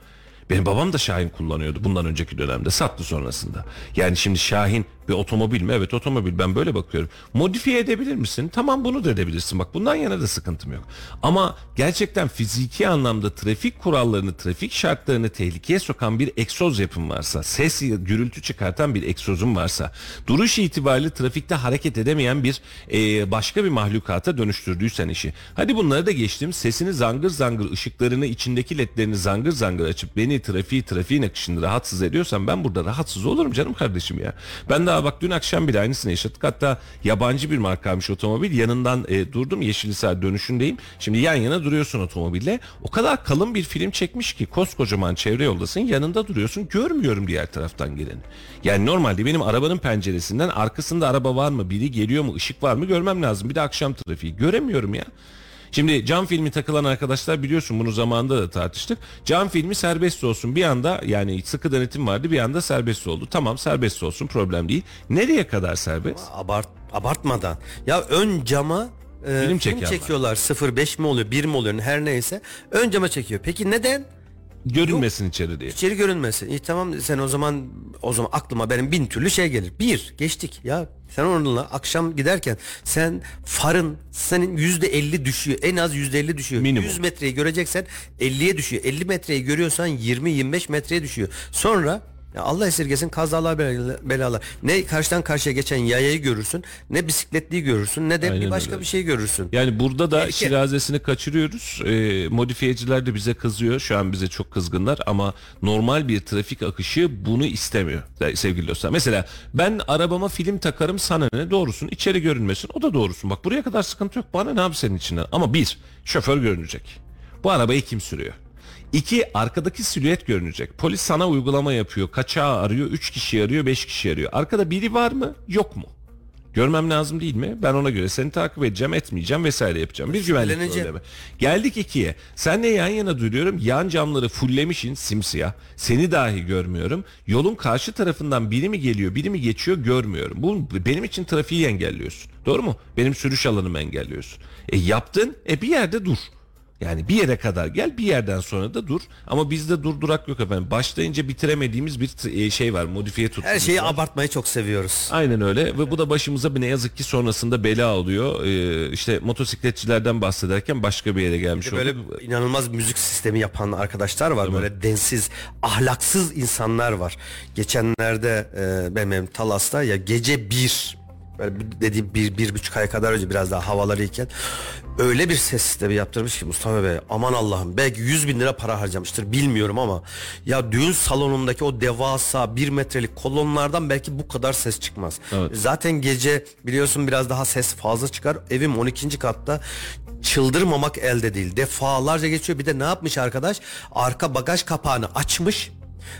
Benim babam da Şahin kullanıyordu bundan önceki dönemde sattı sonrasında. Yani şimdi Şahin bir otomobil mi? Evet otomobil ben böyle bakıyorum. Modifiye edebilir misin? Tamam bunu da edebilirsin. Bak bundan yana da sıkıntım yok. Ama gerçekten fiziki anlamda trafik kurallarını, trafik şartlarını tehlikeye sokan bir egzoz yapım varsa, ses gürültü çıkartan bir egzozun varsa, duruş itibariyle trafikte hareket edemeyen bir e, başka bir mahlukata dönüştürdüysen işi. Hadi bunları da geçtim. Sesini zangır zangır, ışıklarını, içindeki ledlerini zangır zangır açıp beni trafiği, trafiğin akışını rahatsız ediyorsan ben burada rahatsız olurum canım kardeşim ya. Ben daha bak dün akşam bile aynısını yaşadık. Hatta yabancı bir markaymış otomobil. Yanından e, durdum. Yeşilhisar dönüşündeyim. Şimdi yan yana duruyorsun otomobille. O kadar kalın bir film çekmiş ki koskocaman çevre yoldasın. Yanında duruyorsun. Görmüyorum diğer taraftan geleni. Yani normalde benim arabanın penceresinden arkasında araba var mı? Biri geliyor mu? ışık var mı? Görmem lazım. Bir de akşam trafiği. Göremiyorum ya. Şimdi cam filmi takılan arkadaşlar biliyorsun bunu zamanında da tartıştık. Cam filmi serbest olsun bir anda yani sıkı denetim vardı bir anda serbest oldu. Tamam serbest olsun problem değil. Nereye kadar serbest? Abart abartmadan. Ya ön cama e, Film film, çekiyorlar. çekiyorlar. 0.5 mi oluyor, 1 mi oluyor her neyse. Ön cama çekiyor. Peki neden? Görünmesin içeri diye. İçeri görünmesin. İyi tamam sen o zaman o zaman aklıma benim bin türlü şey gelir. Bir geçtik ya sen onunla akşam giderken sen farın senin yüzde elli düşüyor. En az yüzde elli düşüyor. Minimum. 100 metreyi göreceksen 50'ye düşüyor. 50 metreyi görüyorsan 20-25 metreye düşüyor. Sonra ya Allah esirgesin kazalar bela- belalar. Ne karşıdan karşıya geçen yayayı görürsün, ne bisikletliyi görürsün, ne de Aynen bir başka öyle. bir şey görürsün. Yani burada da Tehlike. şirazesini kaçırıyoruz. Ee, modifiyeciler de bize kızıyor. Şu an bize çok kızgınlar ama normal bir trafik akışı bunu istemiyor sevgili dostlar. Mesela ben arabama film takarım sana ne doğrusun içeri görünmesin o da doğrusun. Bak buraya kadar sıkıntı yok bana ne abi senin içinden. Ama bir şoför görünecek. Bu arabayı kim sürüyor? İki arkadaki silüet görünecek. Polis sana uygulama yapıyor. Kaçağı arıyor. Üç kişi arıyor. Beş kişi arıyor. Arkada biri var mı? Yok mu? Görmem lazım değil mi? Ben ona göre seni takip edeceğim, etmeyeceğim vesaire yapacağım. Bir güvenlik problemi. Geldik ikiye. Senle yan yana duruyorum. Yan camları fullemişin simsiyah. Seni dahi görmüyorum. Yolun karşı tarafından biri mi geliyor, biri mi geçiyor görmüyorum. Bu benim için trafiği engelliyorsun. Doğru mu? Benim sürüş alanımı engelliyorsun. E yaptın. E bir yerde dur. Yani bir yere kadar gel bir yerden sonra da dur. Ama bizde durdurak yok efendim. Başlayınca bitiremediğimiz bir e, şey var. Modifiye tutkumuz Her şeyi var. abartmayı çok seviyoruz. Aynen öyle ve bu da başımıza bir ne yazık ki sonrasında bela oluyor. Ee, işte motosikletçilerden bahsederken başka bir yere gelmiş Böyle olduk. inanılmaz müzik sistemi yapan arkadaşlar var. Böyle densiz, ahlaksız insanlar var. Geçenlerde e, benim Talas'ta ya gece bir böyle dediğim bir, bir buçuk ay kadar önce biraz daha havaları iken öyle bir ses sistemi yaptırmış ki Mustafa Bey aman Allah'ım belki 100 bin lira para harcamıştır bilmiyorum ama ya düğün salonundaki o devasa bir metrelik kolonlardan belki bu kadar ses çıkmaz. Evet. Zaten gece biliyorsun biraz daha ses fazla çıkar. Evim 12. katta çıldırmamak elde değil. Defalarca geçiyor. Bir de ne yapmış arkadaş? Arka bagaj kapağını açmış.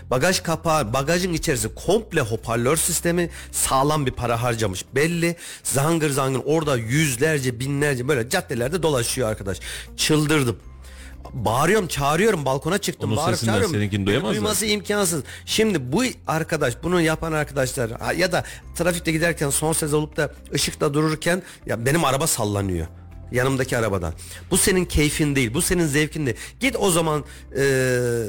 Bagaj kapağı, bagajın içerisi komple hoparlör sistemi sağlam bir para harcamış. Belli zangır zangır orada yüzlerce binlerce böyle caddelerde dolaşıyor arkadaş. Çıldırdım. Bağırıyorum çağırıyorum balkona çıktım Onun bağırıp çağırıyorum. seninkini duyamazlar. Duyması imkansız. Şimdi bu arkadaş bunu yapan arkadaşlar ya da trafikte giderken son ses olup da ışıkta dururken ya benim araba sallanıyor. Yanımdaki arabadan. Bu senin keyfin değil. Bu senin zevkin değil. Git o zaman e,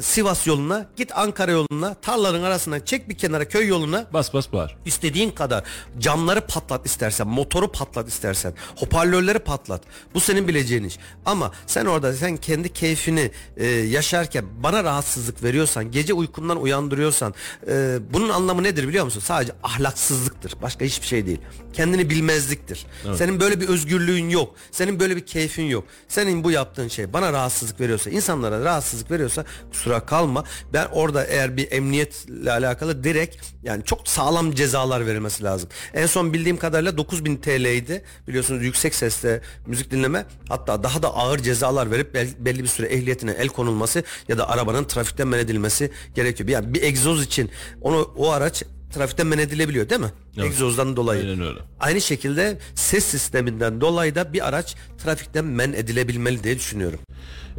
Sivas yoluna, git Ankara yoluna, tarlaların arasından çek bir kenara köy yoluna. Bas bas bağır. İstediğin kadar camları patlat istersen, motoru patlat istersen, hoparlörleri patlat. Bu senin bileceğin iş. Ama sen orada sen kendi keyfini e, yaşarken bana rahatsızlık veriyorsan, gece uykumdan uyandırıyorsan, e, bunun anlamı nedir biliyor musun? Sadece ahlaksızlıktır. Başka hiçbir şey değil. Kendini bilmezliktir. Senin böyle bir özgürlüğün yok. Senin senin böyle bir keyfin yok. Senin bu yaptığın şey bana rahatsızlık veriyorsa, insanlara rahatsızlık veriyorsa kusura kalma. Ben orada eğer bir emniyetle alakalı direkt yani çok sağlam cezalar verilmesi lazım. En son bildiğim kadarıyla 9000 TL'ydi. Biliyorsunuz yüksek sesle müzik dinleme hatta daha da ağır cezalar verip bel- belli bir süre ehliyetine el konulması ya da arabanın trafikten men edilmesi gerekiyor. Yani bir egzoz için onu o araç trafikten men edilebiliyor değil mi? Evet. Egzozdan dolayı. Aynen öyle. Aynı şekilde ses sisteminden dolayı da bir araç trafikten men edilebilmeli diye düşünüyorum.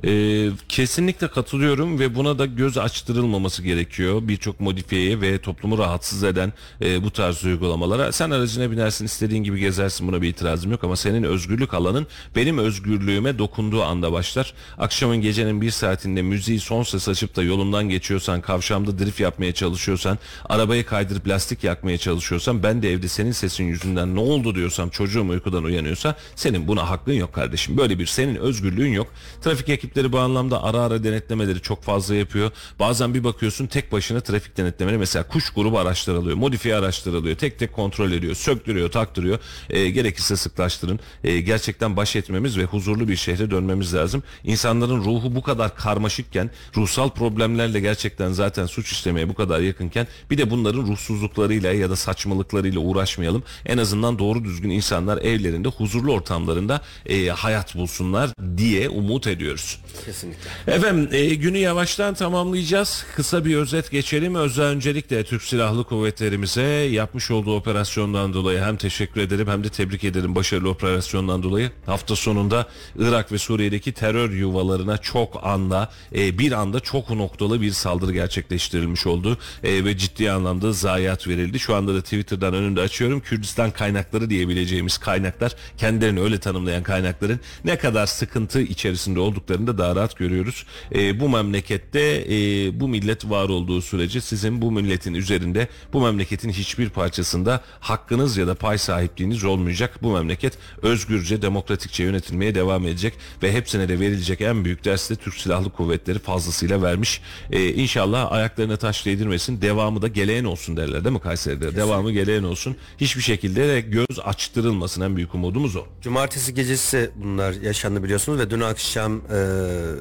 Ee, kesinlikle katılıyorum ve buna da göz açtırılmaması gerekiyor. Birçok modifiyeye ve toplumu rahatsız eden e, bu tarz uygulamalara. Sen aracına binersin istediğin gibi gezersin buna bir itirazım yok ama senin özgürlük alanın benim özgürlüğüme dokunduğu anda başlar. Akşamın gecenin bir saatinde müziği son ses açıp da yolundan geçiyorsan, kavşamda drift yapmaya çalışıyorsan, arabayı kaydırıp lastik yakmaya çalışıyorsan ben de evde senin sesin yüzünden ne oldu diyorsam çocuğum uykudan uyanıyorsa senin buna hakkın yok kardeşim. Böyle bir senin özgürlüğün yok. Trafik ekipleri bu anlamda ara ara denetlemeleri çok fazla yapıyor. Bazen bir bakıyorsun tek başına trafik denetlemeleri mesela kuş grubu araçlar alıyor. Modifiye araçlar alıyor. Tek tek kontrol ediyor. Söktürüyor, taktırıyor. E, gerekirse sıklaştırın. E, gerçekten baş etmemiz ve huzurlu bir şehre dönmemiz lazım. İnsanların ruhu bu kadar karmaşıkken, ruhsal problemlerle gerçekten zaten suç işlemeye bu kadar yakınken bir de bunların ruhsuzluklarıyla ya da saçmalıklarıyla uğraşmayalım. En azından doğru düzgün insanlar evlerinde, huzurlu ortamlarında e, hayat bulsunlar diye umut ediyoruz. Kesinlikle. Efendim e, günü yavaştan tamamlayacağız. Kısa bir özet geçelim. Özel öncelikle Türk Silahlı Kuvvetlerimize yapmış olduğu operasyondan dolayı hem teşekkür ederim hem de tebrik ederim başarılı operasyondan dolayı. Hafta sonunda Irak ve Suriye'deki terör yuvalarına çok anda e, bir anda çok noktalı bir saldırı gerçekleştirilmiş oldu E, ve ciddi anlamda zayiat verildi. Şu anda da Twitter'dan önümde açıyorum. Kürdistan kaynakları diyebileceğimiz kaynaklar kendilerini öyle tanımlayan kaynakların ne kadar sıkıntı içerisinde olduklarını da daha rahat görüyoruz. E, bu memlekette e, bu millet var olduğu sürece sizin bu milletin üzerinde bu memleketin hiçbir parçasında hakkınız ya da pay sahipliğiniz olmayacak. Bu memleket özgürce, demokratikçe yönetilmeye devam edecek ve hepsine de verilecek en büyük ders de Türk Silahlı Kuvvetleri fazlasıyla vermiş. E, inşallah ayaklarına taş değdirmesin. Devamı da geleğen olsun derler değil mi Kayseri'de? Devamı geleğen olsun. Hiçbir şekilde de göz açtırılmasın. En büyük umudumuz o. Cumartesi gecesi bunlar yaşandı biliyorsunuz ve dün akşam e, 呃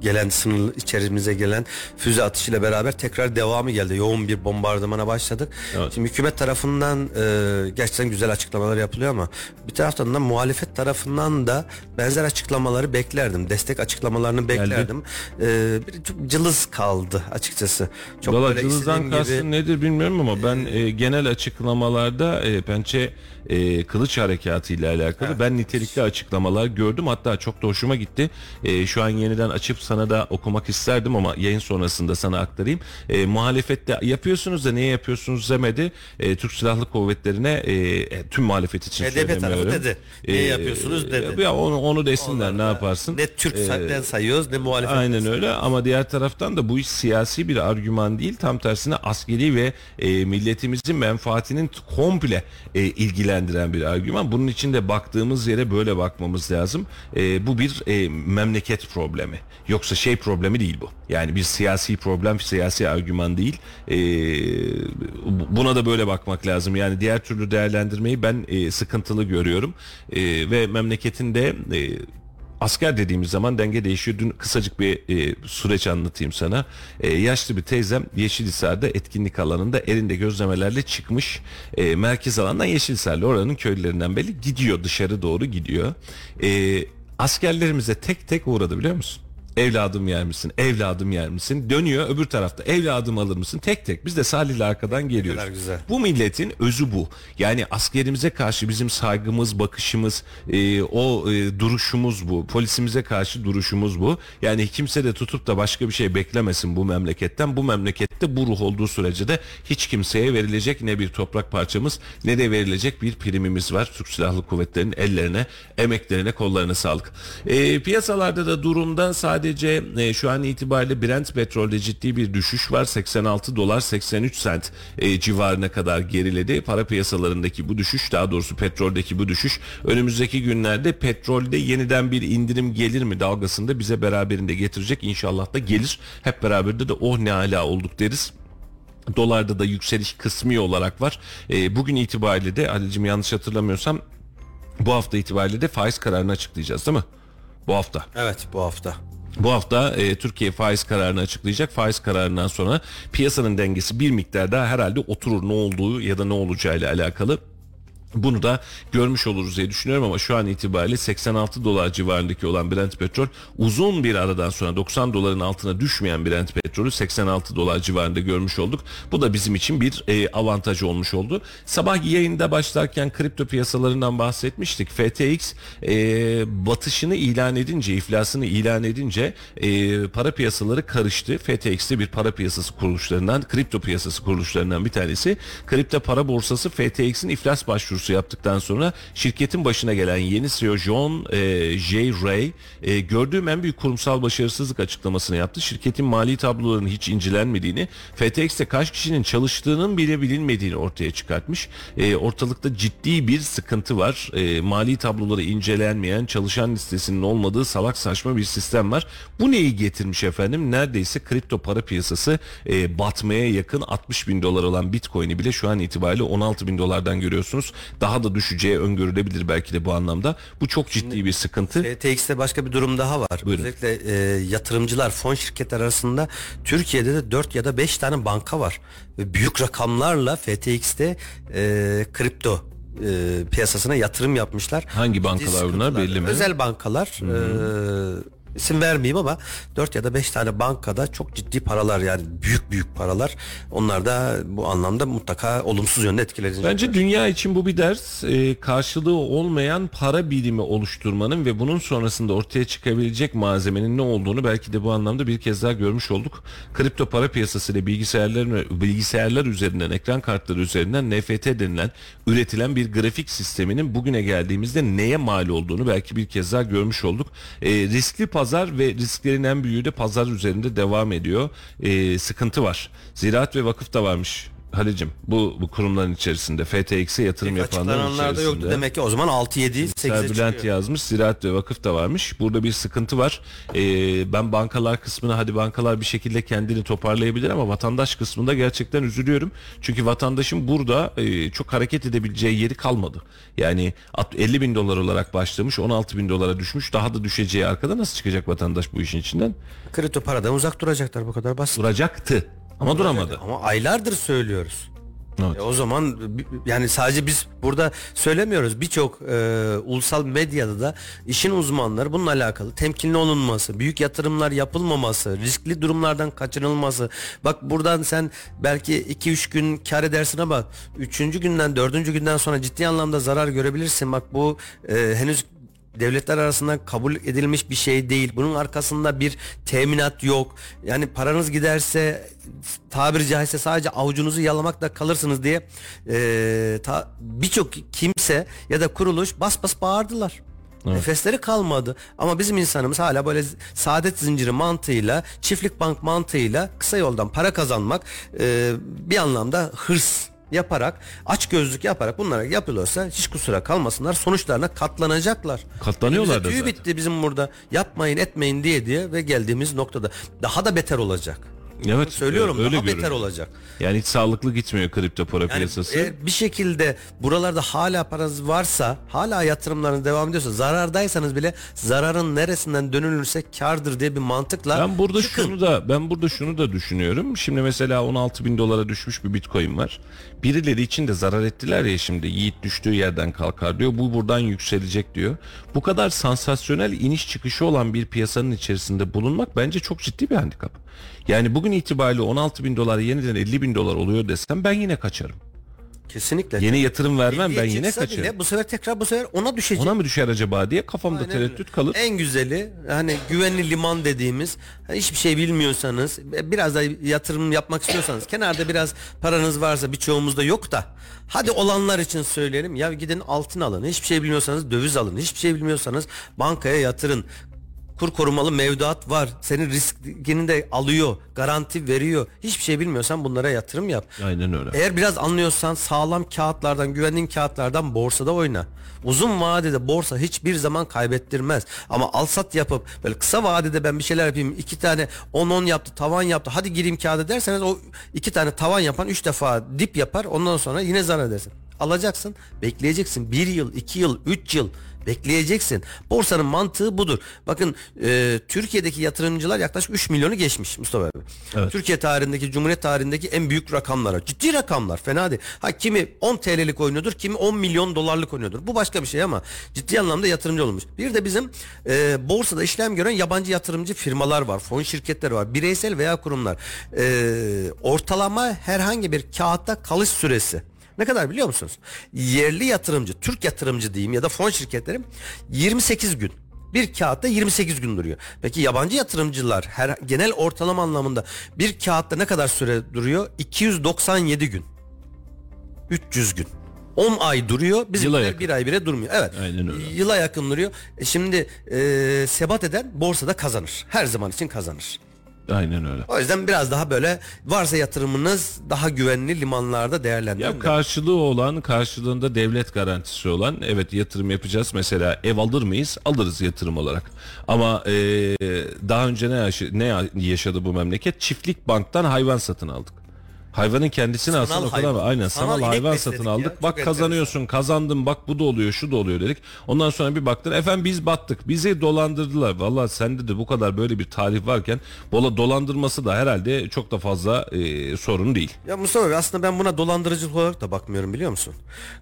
gelen sınır içerimize gelen füze atışıyla beraber tekrar devamı geldi. Yoğun bir bombardımana başladık. Evet. Şimdi hükümet tarafından e, gerçekten güzel açıklamalar yapılıyor ama bir taraftan da muhalefet tarafından da benzer açıklamaları beklerdim. Destek açıklamalarını beklerdim. E, bir çok cılız kaldı açıkçası. Çok Valla böyle cılızdan istediğim gibi- kastın nedir bilmiyorum ama ben e, genel açıklamalarda e, pençe e, kılıç harekatı ile alakalı ben nitelikli açıklamalar gördüm. Hatta çok da hoşuma gitti. E, şu an yeniden açıp sana da okumak isterdim ama yayın sonrasında sana aktarayım. E, muhalefette yapıyorsunuz da niye yapıyorsunuz demedi. E, Türk Silahlı Kuvvetleri'ne e, e, tüm muhalefet için HDP tarafı söylemiyorum. dedi. Niye yapıyorsunuz dedi. Ya onu, onu desinler ne yaparsın. Ne Türk say- sayıyoruz ne muhalefet. Aynen öyle ama diğer taraftan da bu iş siyasi bir argüman değil tam tersine askeri ve e, milletimizin menfaatinin komple e, ilgilendiren bir argüman. Bunun için de baktığımız yere böyle bakmamız lazım. E, bu bir e, memleket problemi. Yoksa şey problemi değil bu. Yani bir siyasi problem, siyasi argüman değil. E, bu- buna da böyle bakmak lazım. Yani diğer türlü değerlendirmeyi ben e, sıkıntılı görüyorum. E, ve memleketin de e, Asker dediğimiz zaman denge değişiyor. Dün kısacık bir e, süreç anlatayım sana. E, yaşlı bir teyzem Yeşilhisar'da etkinlik alanında elinde gözlemelerle çıkmış. E, merkez alandan Yeşilhisar'la oranın köylerinden belli gidiyor dışarı doğru gidiyor. E, askerlerimize tek tek uğradı biliyor musun? Evladım yer misin? Evladım yer misin? Dönüyor öbür tarafta. Evladım alır mısın? Tek tek. Biz de Salih'le arkadan geliyoruz. güzel. Bu milletin özü bu. Yani askerimize karşı bizim saygımız, bakışımız, e, o e, duruşumuz bu. Polisimize karşı duruşumuz bu. Yani kimse de tutup da başka bir şey beklemesin bu memleketten. Bu memlekette bu ruh olduğu sürece de hiç kimseye verilecek ne bir toprak parçamız ne de verilecek bir primimiz var. Türk Silahlı Kuvvetleri'nin ellerine, emeklerine, kollarına sağlık. E, piyasalarda da durumda sadece e, şu an itibariyle Brent petrolde ciddi bir düşüş var. 86 dolar 83 sent e, civarına kadar geriledi. Para piyasalarındaki bu düşüş daha doğrusu petroldeki bu düşüş önümüzdeki günlerde petrolde yeniden bir indirim gelir mi dalgasında bize beraberinde getirecek. İnşallah da gelir. Hep beraber de oh ne ala olduk deriz. Dolarda da yükseliş kısmi olarak var. E, bugün itibariyle de Ali'cim yanlış hatırlamıyorsam Bu hafta itibariyle de faiz kararını açıklayacağız değil mi? Bu hafta. Evet bu hafta. Bu hafta e, Türkiye faiz kararını açıklayacak. Faiz kararından sonra piyasanın dengesi bir miktar daha herhalde oturur ne olduğu ya da ne olacağıyla alakalı. Bunu da görmüş oluruz diye düşünüyorum ama şu an itibariyle 86 dolar civarındaki olan Brent petrol uzun bir aradan sonra 90 doların altına düşmeyen Brent petrolü 86 dolar civarında görmüş olduk. Bu da bizim için bir e, avantaj olmuş oldu. Sabah yayında başlarken kripto piyasalarından bahsetmiştik. FTX e, batışını ilan edince, iflasını ilan edince e, para piyasaları karıştı. FTX de bir para piyasası kuruluşlarından, kripto piyasası kuruluşlarından bir tanesi. Kripto para borsası FTX'in iflas başvurusu yaptıktan sonra şirketin başına gelen yeni CEO John e, J. Ray e, gördüğüm en büyük kurumsal başarısızlık açıklamasını yaptı. Şirketin mali tablolarının hiç incelenmediğini, FTX'te kaç kişinin çalıştığının bile bilinmediğini ortaya çıkartmış. E, ortalıkta ciddi bir sıkıntı var. E, mali tabloları incelenmeyen, çalışan listesinin olmadığı salak saçma bir sistem var. Bu neyi getirmiş efendim? Neredeyse kripto para piyasası e, batmaya yakın 60 bin dolar olan Bitcoin'i bile şu an itibariyle 16 bin dolardan görüyorsunuz. Daha da düşeceği öngörülebilir belki de bu anlamda. Bu çok ciddi bir sıkıntı. FTX'te başka bir durum daha var. Buyurun. Özellikle e, yatırımcılar, fon şirketler arasında Türkiye'de de 4 ya da 5 tane banka var. Ve büyük rakamlarla FTX'te e, kripto e, piyasasına yatırım yapmışlar. Hangi bankalar bunlar belli mi? Özel bankalar. E, isim vermeyeyim ama 4 ya da 5 tane bankada çok ciddi paralar yani büyük büyük paralar. Onlar da bu anlamda mutlaka olumsuz yönde etkilenecek. Bence dünya için bu bir ders. Ee, karşılığı olmayan para birimi oluşturmanın ve bunun sonrasında ortaya çıkabilecek malzemenin ne olduğunu belki de bu anlamda bir kez daha görmüş olduk. Kripto para piyasası ile bilgisayarların bilgisayarlar üzerinden, ekran kartları üzerinden NFT denilen üretilen bir grafik sisteminin bugüne geldiğimizde neye mal olduğunu belki bir kez daha görmüş olduk. Ee, riskli pazar ve risklerin en büyüğü de pazar üzerinde devam ediyor. Ee, sıkıntı var. Ziraat ve vakıf da varmış. Halicim bu, bu kurumların içerisinde FTX'e yatırım yapanların Açıklananlar da içerisinde. yoktu demek ki o zaman 6 7 8'e Serbülent çıkıyor. yazmış Ziraat ve Vakıf da varmış. Burada bir sıkıntı var. Ee, ben bankalar kısmını hadi bankalar bir şekilde kendini toparlayabilir ama vatandaş kısmında gerçekten üzülüyorum. Çünkü vatandaşın burada e, çok hareket edebileceği yeri kalmadı. Yani at- 50 bin dolar olarak başlamış 16 bin dolara düşmüş. Daha da düşeceği arkada nasıl çıkacak vatandaş bu işin içinden? Kripto paradan uzak duracaklar bu kadar basit. Duracaktı ama duramadı. Ama aylardır söylüyoruz. Evet. E o zaman yani sadece biz burada söylemiyoruz. Birçok e, ulusal medyada da işin uzmanları bununla alakalı temkinli olunması, büyük yatırımlar yapılmaması, riskli durumlardan kaçınılması. Bak buradan sen belki 2-3 gün kar edersin ama 3. günden 4. günden sonra ciddi anlamda zarar görebilirsin. Bak bu e, henüz devletler arasında kabul edilmiş bir şey değil. Bunun arkasında bir teminat yok. Yani paranız giderse tabiri caizse sadece avucunuzu yalamakla kalırsınız diye ta- birçok kimse ya da kuruluş bas bas bağırdılar. Nefesleri kalmadı ama bizim insanımız hala böyle saadet zinciri mantığıyla çiftlik bank mantığıyla kısa yoldan para kazanmak eee, bir anlamda hırs yaparak aç gözlük yaparak bunlara yapılıyorsa hiç kusura kalmasınlar sonuçlarına katlanacaklar. Katlanıyorlar da tüy zaten. bitti bizim burada yapmayın etmeyin diye diye ve geldiğimiz noktada daha da beter olacak. Evet Söylüyorum öyle daha beter olacak. Yani hiç sağlıklı gitmiyor kripto para Yani piyasası. eğer bir şekilde buralarda hala paranız varsa hala yatırımlarınız devam ediyorsa zarardaysanız bile zararın neresinden dönülürse kardır diye bir mantıkla Ben burada çıkın. şunu da ben burada şunu da düşünüyorum. Şimdi mesela 16 bin dolara düşmüş bir bitcoin var. Birileri için de zarar ettiler ya şimdi Yiğit düştüğü yerden kalkar diyor. Bu buradan yükselecek diyor. Bu kadar sansasyonel iniş çıkışı olan bir piyasanın içerisinde bulunmak bence çok ciddi bir handikap. Yani bugün itibariyle 16 bin dolar yeniden 50 bin dolar oluyor desem ben yine kaçarım. Kesinlikle. Yeni yatırım vermem ben Diye yine çıksa kaçarım. bile bu sefer tekrar bu sefer ona düşecek. Ona mı düşer acaba diye kafamda Aynen tereddüt öyle. kalır. En güzeli hani güvenli liman dediğimiz hani hiçbir şey bilmiyorsanız biraz da yatırım yapmak istiyorsanız kenarda biraz paranız varsa birçoğumuzda yok da hadi olanlar için söyleyelim ya gidin altın alın hiçbir şey bilmiyorsanız döviz alın hiçbir şey bilmiyorsanız bankaya yatırın kur korumalı mevduat var senin riskini de alıyor garanti veriyor hiçbir şey bilmiyorsan bunlara yatırım yap Aynen öyle. eğer biraz anlıyorsan sağlam kağıtlardan, güvendiğin kağıtlardan borsada oyna. Uzun vadede borsa hiçbir zaman kaybettirmez. Ama alsat yapıp böyle kısa vadede ben bir şeyler yapayım. iki tane 10-10 yaptı, tavan yaptı. Hadi gireyim kağıda derseniz o iki tane tavan yapan üç defa dip yapar. Ondan sonra yine zarar edersin. alacaksın, bekleyeceksin. Bir yıl, iki yıl, üç yıl bekleyeceksin. Borsanın mantığı budur. Bakın e, Türkiye'deki yatırımcılar yaklaşık 3 milyonu geçmiş Mustafa abi. Evet. Türkiye tarihindeki, Cumhuriyet tarihindeki en büyük rakamlara. Ciddi rakamlar fena değil. Ha kimi 10 TL'lik oynuyordur, kimi 10 milyon dolarlık oynuyordur. Bu başka bir şey ama ciddi anlamda yatırımcı olmuş. Bir de bizim e, borsada işlem gören yabancı yatırımcı firmalar var, fon şirketleri var, bireysel veya kurumlar. E, ortalama herhangi bir kağıtta kalış süresi ne kadar biliyor musunuz? Yerli yatırımcı, Türk yatırımcı diyeyim ya da fon şirketleri 28 gün. Bir kağıtta 28 gün duruyor. Peki yabancı yatırımcılar her genel ortalama anlamında bir kağıtta ne kadar süre duruyor? 297 gün. 300 gün. 10 ay duruyor. Bizim Yıla yakın. bir ay bile durmuyor. Evet. Aynen öyle. Yıla yakın duruyor. E şimdi e, sebat eden borsada kazanır. Her zaman için kazanır. Aynen öyle. O yüzden biraz daha böyle varsa yatırımınız daha güvenli limanlarda değerlendirin. Ya karşılığı olan, karşılığında devlet garantisi olan evet yatırım yapacağız. Mesela ev alır mıyız? Alırız yatırım olarak. Ama e, daha önce ne, yaşa- ne yaşadı bu memleket? Çiftlik banktan hayvan satın aldık. Hayvanın kendisini Sanal aslında o kadar hayvan. aynen Sanal sanal, hayvan satın ya. aldık. Çok Bak enteresan. kazanıyorsun, kazandın. Bak bu da oluyor, şu da oluyor dedik. Ondan sonra bir baktın efendim biz battık. Bizi dolandırdılar. Vallahi sende de bu kadar böyle bir tarih varken bola dolandırması da herhalde çok da fazla e, sorun değil. Ya Mustafa Bey aslında ben buna dolandırıcılık olarak da bakmıyorum biliyor musun?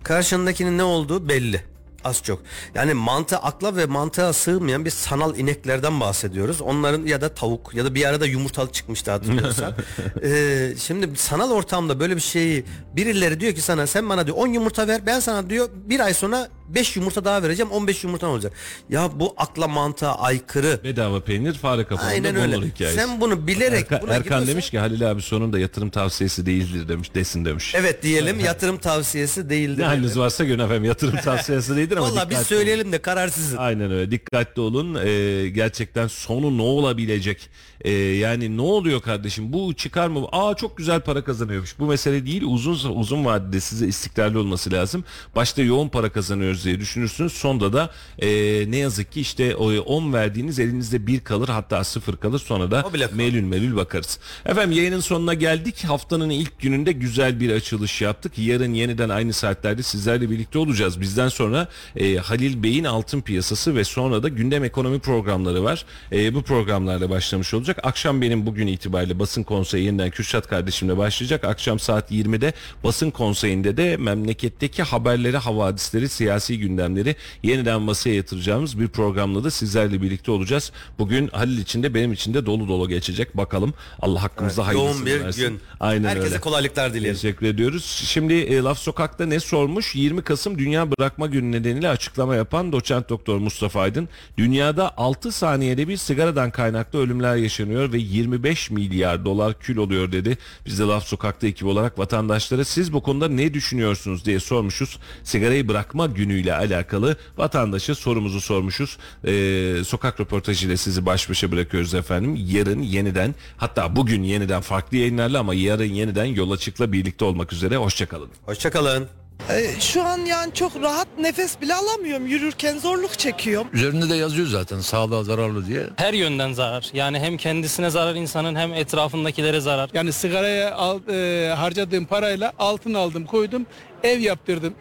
Karşındakinin ne olduğu belli. Az çok. Yani mantığa akla ve mantığa sığmayan bir sanal ineklerden bahsediyoruz. Onların ya da tavuk ya da bir arada yumurtalı çıkmıştı hatırlıyorsan. Ee, şimdi sanal ortamda böyle bir şeyi birileri diyor ki sana sen bana diyor 10 yumurta ver ben sana diyor bir ay sonra 5 yumurta daha vereceğim 15 yumurtan olacak. Ya bu akla mantığa aykırı. Bedava peynir fare kapanında Aynen öyle. hikayesi. Sen bunu bilerek Erkan, buna Erkan demiş ki Halil abi sonunda yatırım tavsiyesi değildir demiş desin demiş. Evet diyelim yatırım tavsiyesi değildir. Ne haliniz varsa görün efendim yatırım tavsiyesi değildir ama Valla biz söyleyelim de kararsızız. Aynen öyle. Dikkatli olun. Ee, gerçekten sonu ne olabilecek? Ee, yani ne oluyor kardeşim? Bu çıkar mı? Aa çok güzel para kazanıyormuş. Bu mesele değil. Uzun uzun vadede size istikrarlı olması lazım. Başta yoğun para kazanıyoruz diye düşünürsünüz. Sonda da e, ne yazık ki işte o 10 verdiğiniz elinizde bir kalır hatta sıfır kalır. Sonra da melül melül bakarız. Efendim yayının sonuna geldik. Haftanın ilk gününde güzel bir açılış yaptık. Yarın yeniden aynı saatlerde sizlerle birlikte olacağız. Bizden sonra e, Halil Bey'in altın piyasası ve sonra da gündem ekonomi programları var. E, bu programlarla başlamış olacak. Akşam benim bugün itibariyle basın konseyi yeniden Kürşat kardeşimle başlayacak. Akşam saat 20'de basın konseyinde de memleketteki haberleri, havadisleri, siyasi gündemleri yeniden masaya yatıracağımız bir programla da sizlerle birlikte olacağız. Bugün Halil için de benim için de dolu dolu geçecek. Bakalım Allah hakkımızda hayırlısını Yoğun bir versin. gün. Aynen Herkese öyle. kolaylıklar dilerim. Teşekkür ediyoruz. Şimdi e, Laf Sokak'ta ne sormuş? 20 Kasım Dünya Bırakma Günü nedeniyle açıklama yapan doçent doktor Mustafa Aydın, dünyada 6 saniyede bir sigaradan kaynaklı ölümler yaşanıyor ve 25 milyar dolar kül oluyor dedi. Biz de Laf Sokak'ta ekip olarak vatandaşlara siz bu konuda ne düşünüyorsunuz diye sormuşuz. Sigarayı bırakma günüyle alakalı vatandaşa sorumuzu sormuşuz. E, sokak röportajıyla sizi baş başa bırakıyoruz efendim. Yarın yeniden hatta bugün yeniden farklı yayınlarla ama yarın yeniden yol açıkla birlikte olmak üzere. Hoşçakalın. Hoşçakalın. Ee, Şu an yani çok rahat nefes bile alamıyorum. Yürürken zorluk çekiyorum. Üzerinde de yazıyor zaten sağlığa zararlı diye. her yönden zarar. Yani hem kendisine zarar insanın hem etrafındakilere zarar. Yani sigaraya al, e, harcadığım parayla altın aldım koydum ev yaptırdım.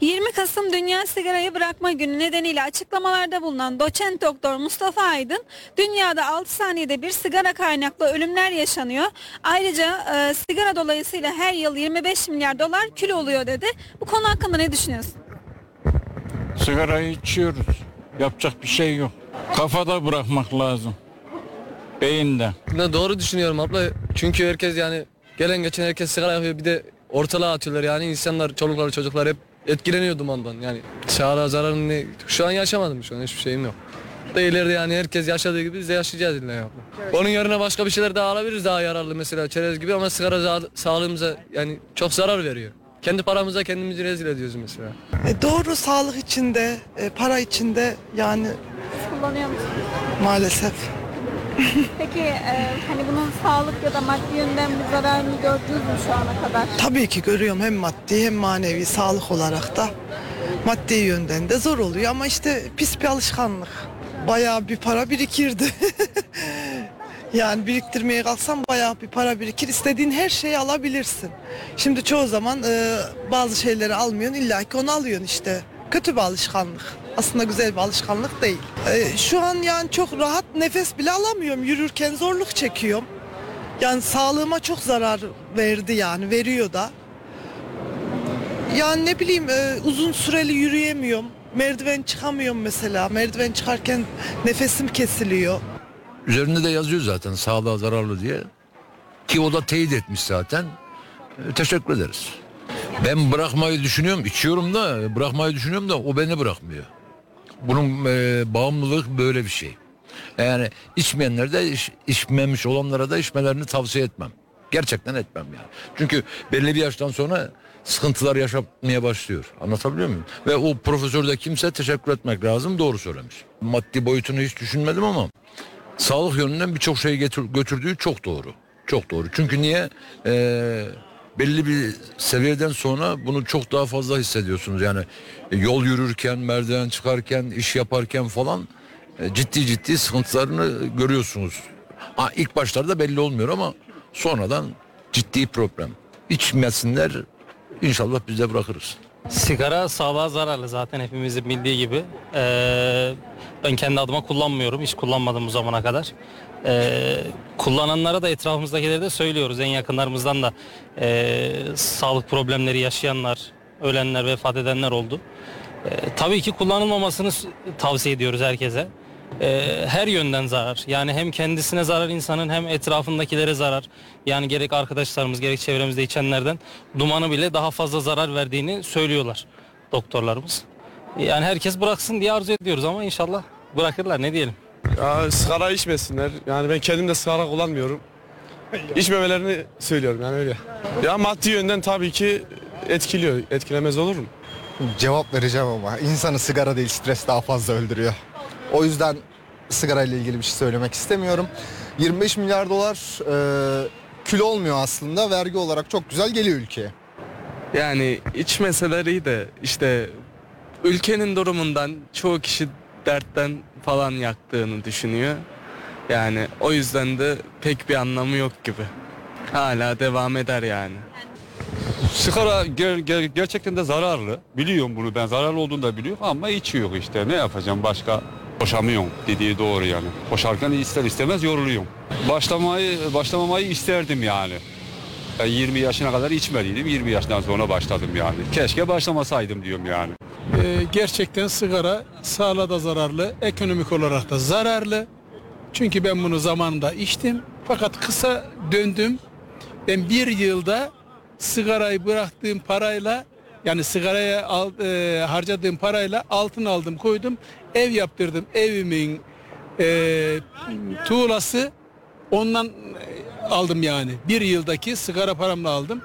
20 Kasım Dünya Sigarayı Bırakma Günü nedeniyle açıklamalarda bulunan doçent doktor Mustafa Aydın, dünyada 6 saniyede bir sigara kaynaklı ölümler yaşanıyor. Ayrıca e, sigara dolayısıyla her yıl 25 milyar dolar kül oluyor dedi. Bu konu hakkında ne düşünüyorsun? Sigarayı içiyoruz. Yapacak bir şey yok. Kafada bırakmak lazım. Beyinde. Ne doğru düşünüyorum abla. Çünkü herkes yani gelen geçen herkes sigara yakıyor bir de ortalığa atıyorlar yani insanlar çoluklar çocuklar hep etkileniyor dumandan yani sağlığa zararını şu an yaşamadım şu an hiçbir şeyim yok. Da ileride yani herkes yaşadığı gibi biz de yaşayacağız illa ya. Onun yerine başka bir şeyler daha alabiliriz daha yararlı mesela çerez gibi ama sigara za- sağlığımıza yani çok zarar veriyor. Kendi paramıza kendimizi rezil ediyoruz mesela. E, Doğru sağlık içinde, e, para içinde yani Kullanıyor musun? maalesef. Peki hani bunun sağlık ya da maddi yönden bir zararını gördünüz mü şu ana kadar? Tabii ki görüyorum hem maddi hem manevi sağlık olarak da. Maddi yönden de zor oluyor ama işte pis bir alışkanlık. Bayağı bir para birikirdi. Yani biriktirmeye kalksan bayağı bir para birikir. İstediğin her şeyi alabilirsin. Şimdi çoğu zaman e, bazı şeyleri almıyorsun illa ki onu alıyorsun işte. Kötü bir alışkanlık. Aslında güzel bir alışkanlık değil. E, şu an yani çok rahat nefes bile alamıyorum. Yürürken zorluk çekiyorum. Yani sağlığıma çok zarar verdi yani veriyor da. Yani ne bileyim e, uzun süreli yürüyemiyorum. Merdiven çıkamıyorum mesela. Merdiven çıkarken nefesim kesiliyor. Üzerinde de yazıyor zaten sağlığa zararlı diye. Ki o da teyit etmiş zaten. E, teşekkür ederiz. Ben bırakmayı düşünüyorum, içiyorum da bırakmayı düşünüyorum da o beni bırakmıyor. Bunun e, bağımlılık böyle bir şey. Yani içmeyenler de iç- içmemiş olanlara da içmelerini tavsiye etmem. Gerçekten etmem yani. Çünkü belli bir yaştan sonra sıkıntılar yaşamaya başlıyor. Anlatabiliyor muyum? Ve o profesörde kimse teşekkür etmek lazım. Doğru söylemiş. Maddi boyutunu hiç düşünmedim ama sağlık yönünden birçok şey götürdüğü çok doğru. Çok doğru. Çünkü niye? Ee, belli bir seviyeden sonra bunu çok daha fazla hissediyorsunuz. Yani e, yol yürürken, merdiven çıkarken, iş yaparken falan e, ciddi ciddi sıkıntılarını görüyorsunuz. Ha, ilk başlarda belli olmuyor ama sonradan ciddi problem. İçmesinler inşallah biz de bırakırız. Sigara sağlığa zararlı zaten hepimizin bildiği gibi. Ee, ben kendi adıma kullanmıyorum. Hiç kullanmadım bu zamana kadar. Ee, kullananlara da etrafımızdakilere de söylüyoruz. En yakınlarımızdan da ee, sağlık problemleri yaşayanlar, ölenler, vefat edenler oldu. Ee, tabii ki kullanılmamasını tavsiye ediyoruz herkese. Ee, her yönden zarar. Yani hem kendisine zarar insanın hem etrafındakilere zarar. Yani gerek arkadaşlarımız gerek çevremizde içenlerden dumanı bile daha fazla zarar verdiğini söylüyorlar doktorlarımız. Yani herkes bıraksın diye arzu ediyoruz ama inşallah bırakırlar ne diyelim. Ya sigara içmesinler. Yani ben kendim de sigara kullanmıyorum. İçmemelerini söylüyorum yani öyle. Ya maddi yönden tabii ki etkiliyor. Etkilemez olur mu? Cevap vereceğim ama insanı sigara değil stres daha fazla öldürüyor. O yüzden sigara ile ilgili bir şey söylemek istemiyorum. 25 milyar dolar e, kül olmuyor aslında. Vergi olarak çok güzel geliyor ülkeye. Yani içmeseler iyi de işte ülkenin durumundan çoğu kişi dertten falan yaktığını düşünüyor. Yani o yüzden de pek bir anlamı yok gibi. Hala devam eder yani. Sigara ger- ger- gerçekten de zararlı. Biliyorum bunu ben zararlı olduğunu da biliyorum ama içiyor işte. Ne yapacağım başka? Koşamıyorum dediği doğru yani. Koşarken ister istemez yoruluyorum. Başlamayı başlamamayı isterdim yani. Ben 20 yaşına kadar içmediydim. 20 yaşından sonra başladım yani. Keşke başlamasaydım diyorum yani. Ee, gerçekten sigara sağlığa da zararlı, ekonomik olarak da zararlı. Çünkü ben bunu zamanında içtim. Fakat kısa döndüm. Ben bir yılda sigarayı bıraktığım parayla yani sigaraya al, e, harcadığım parayla altın aldım koydum. Ev yaptırdım. Evimin e, tuğlası ondan e, aldım yani. Bir yıldaki sigara paramla aldım.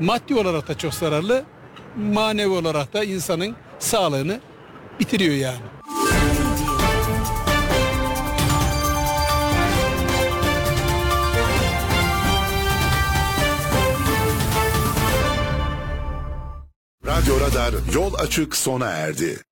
Maddi olarak da çok zararlı. Manevi olarak da insanın sağlığını bitiriyor yani. Radyo Radar yol açık sona erdi.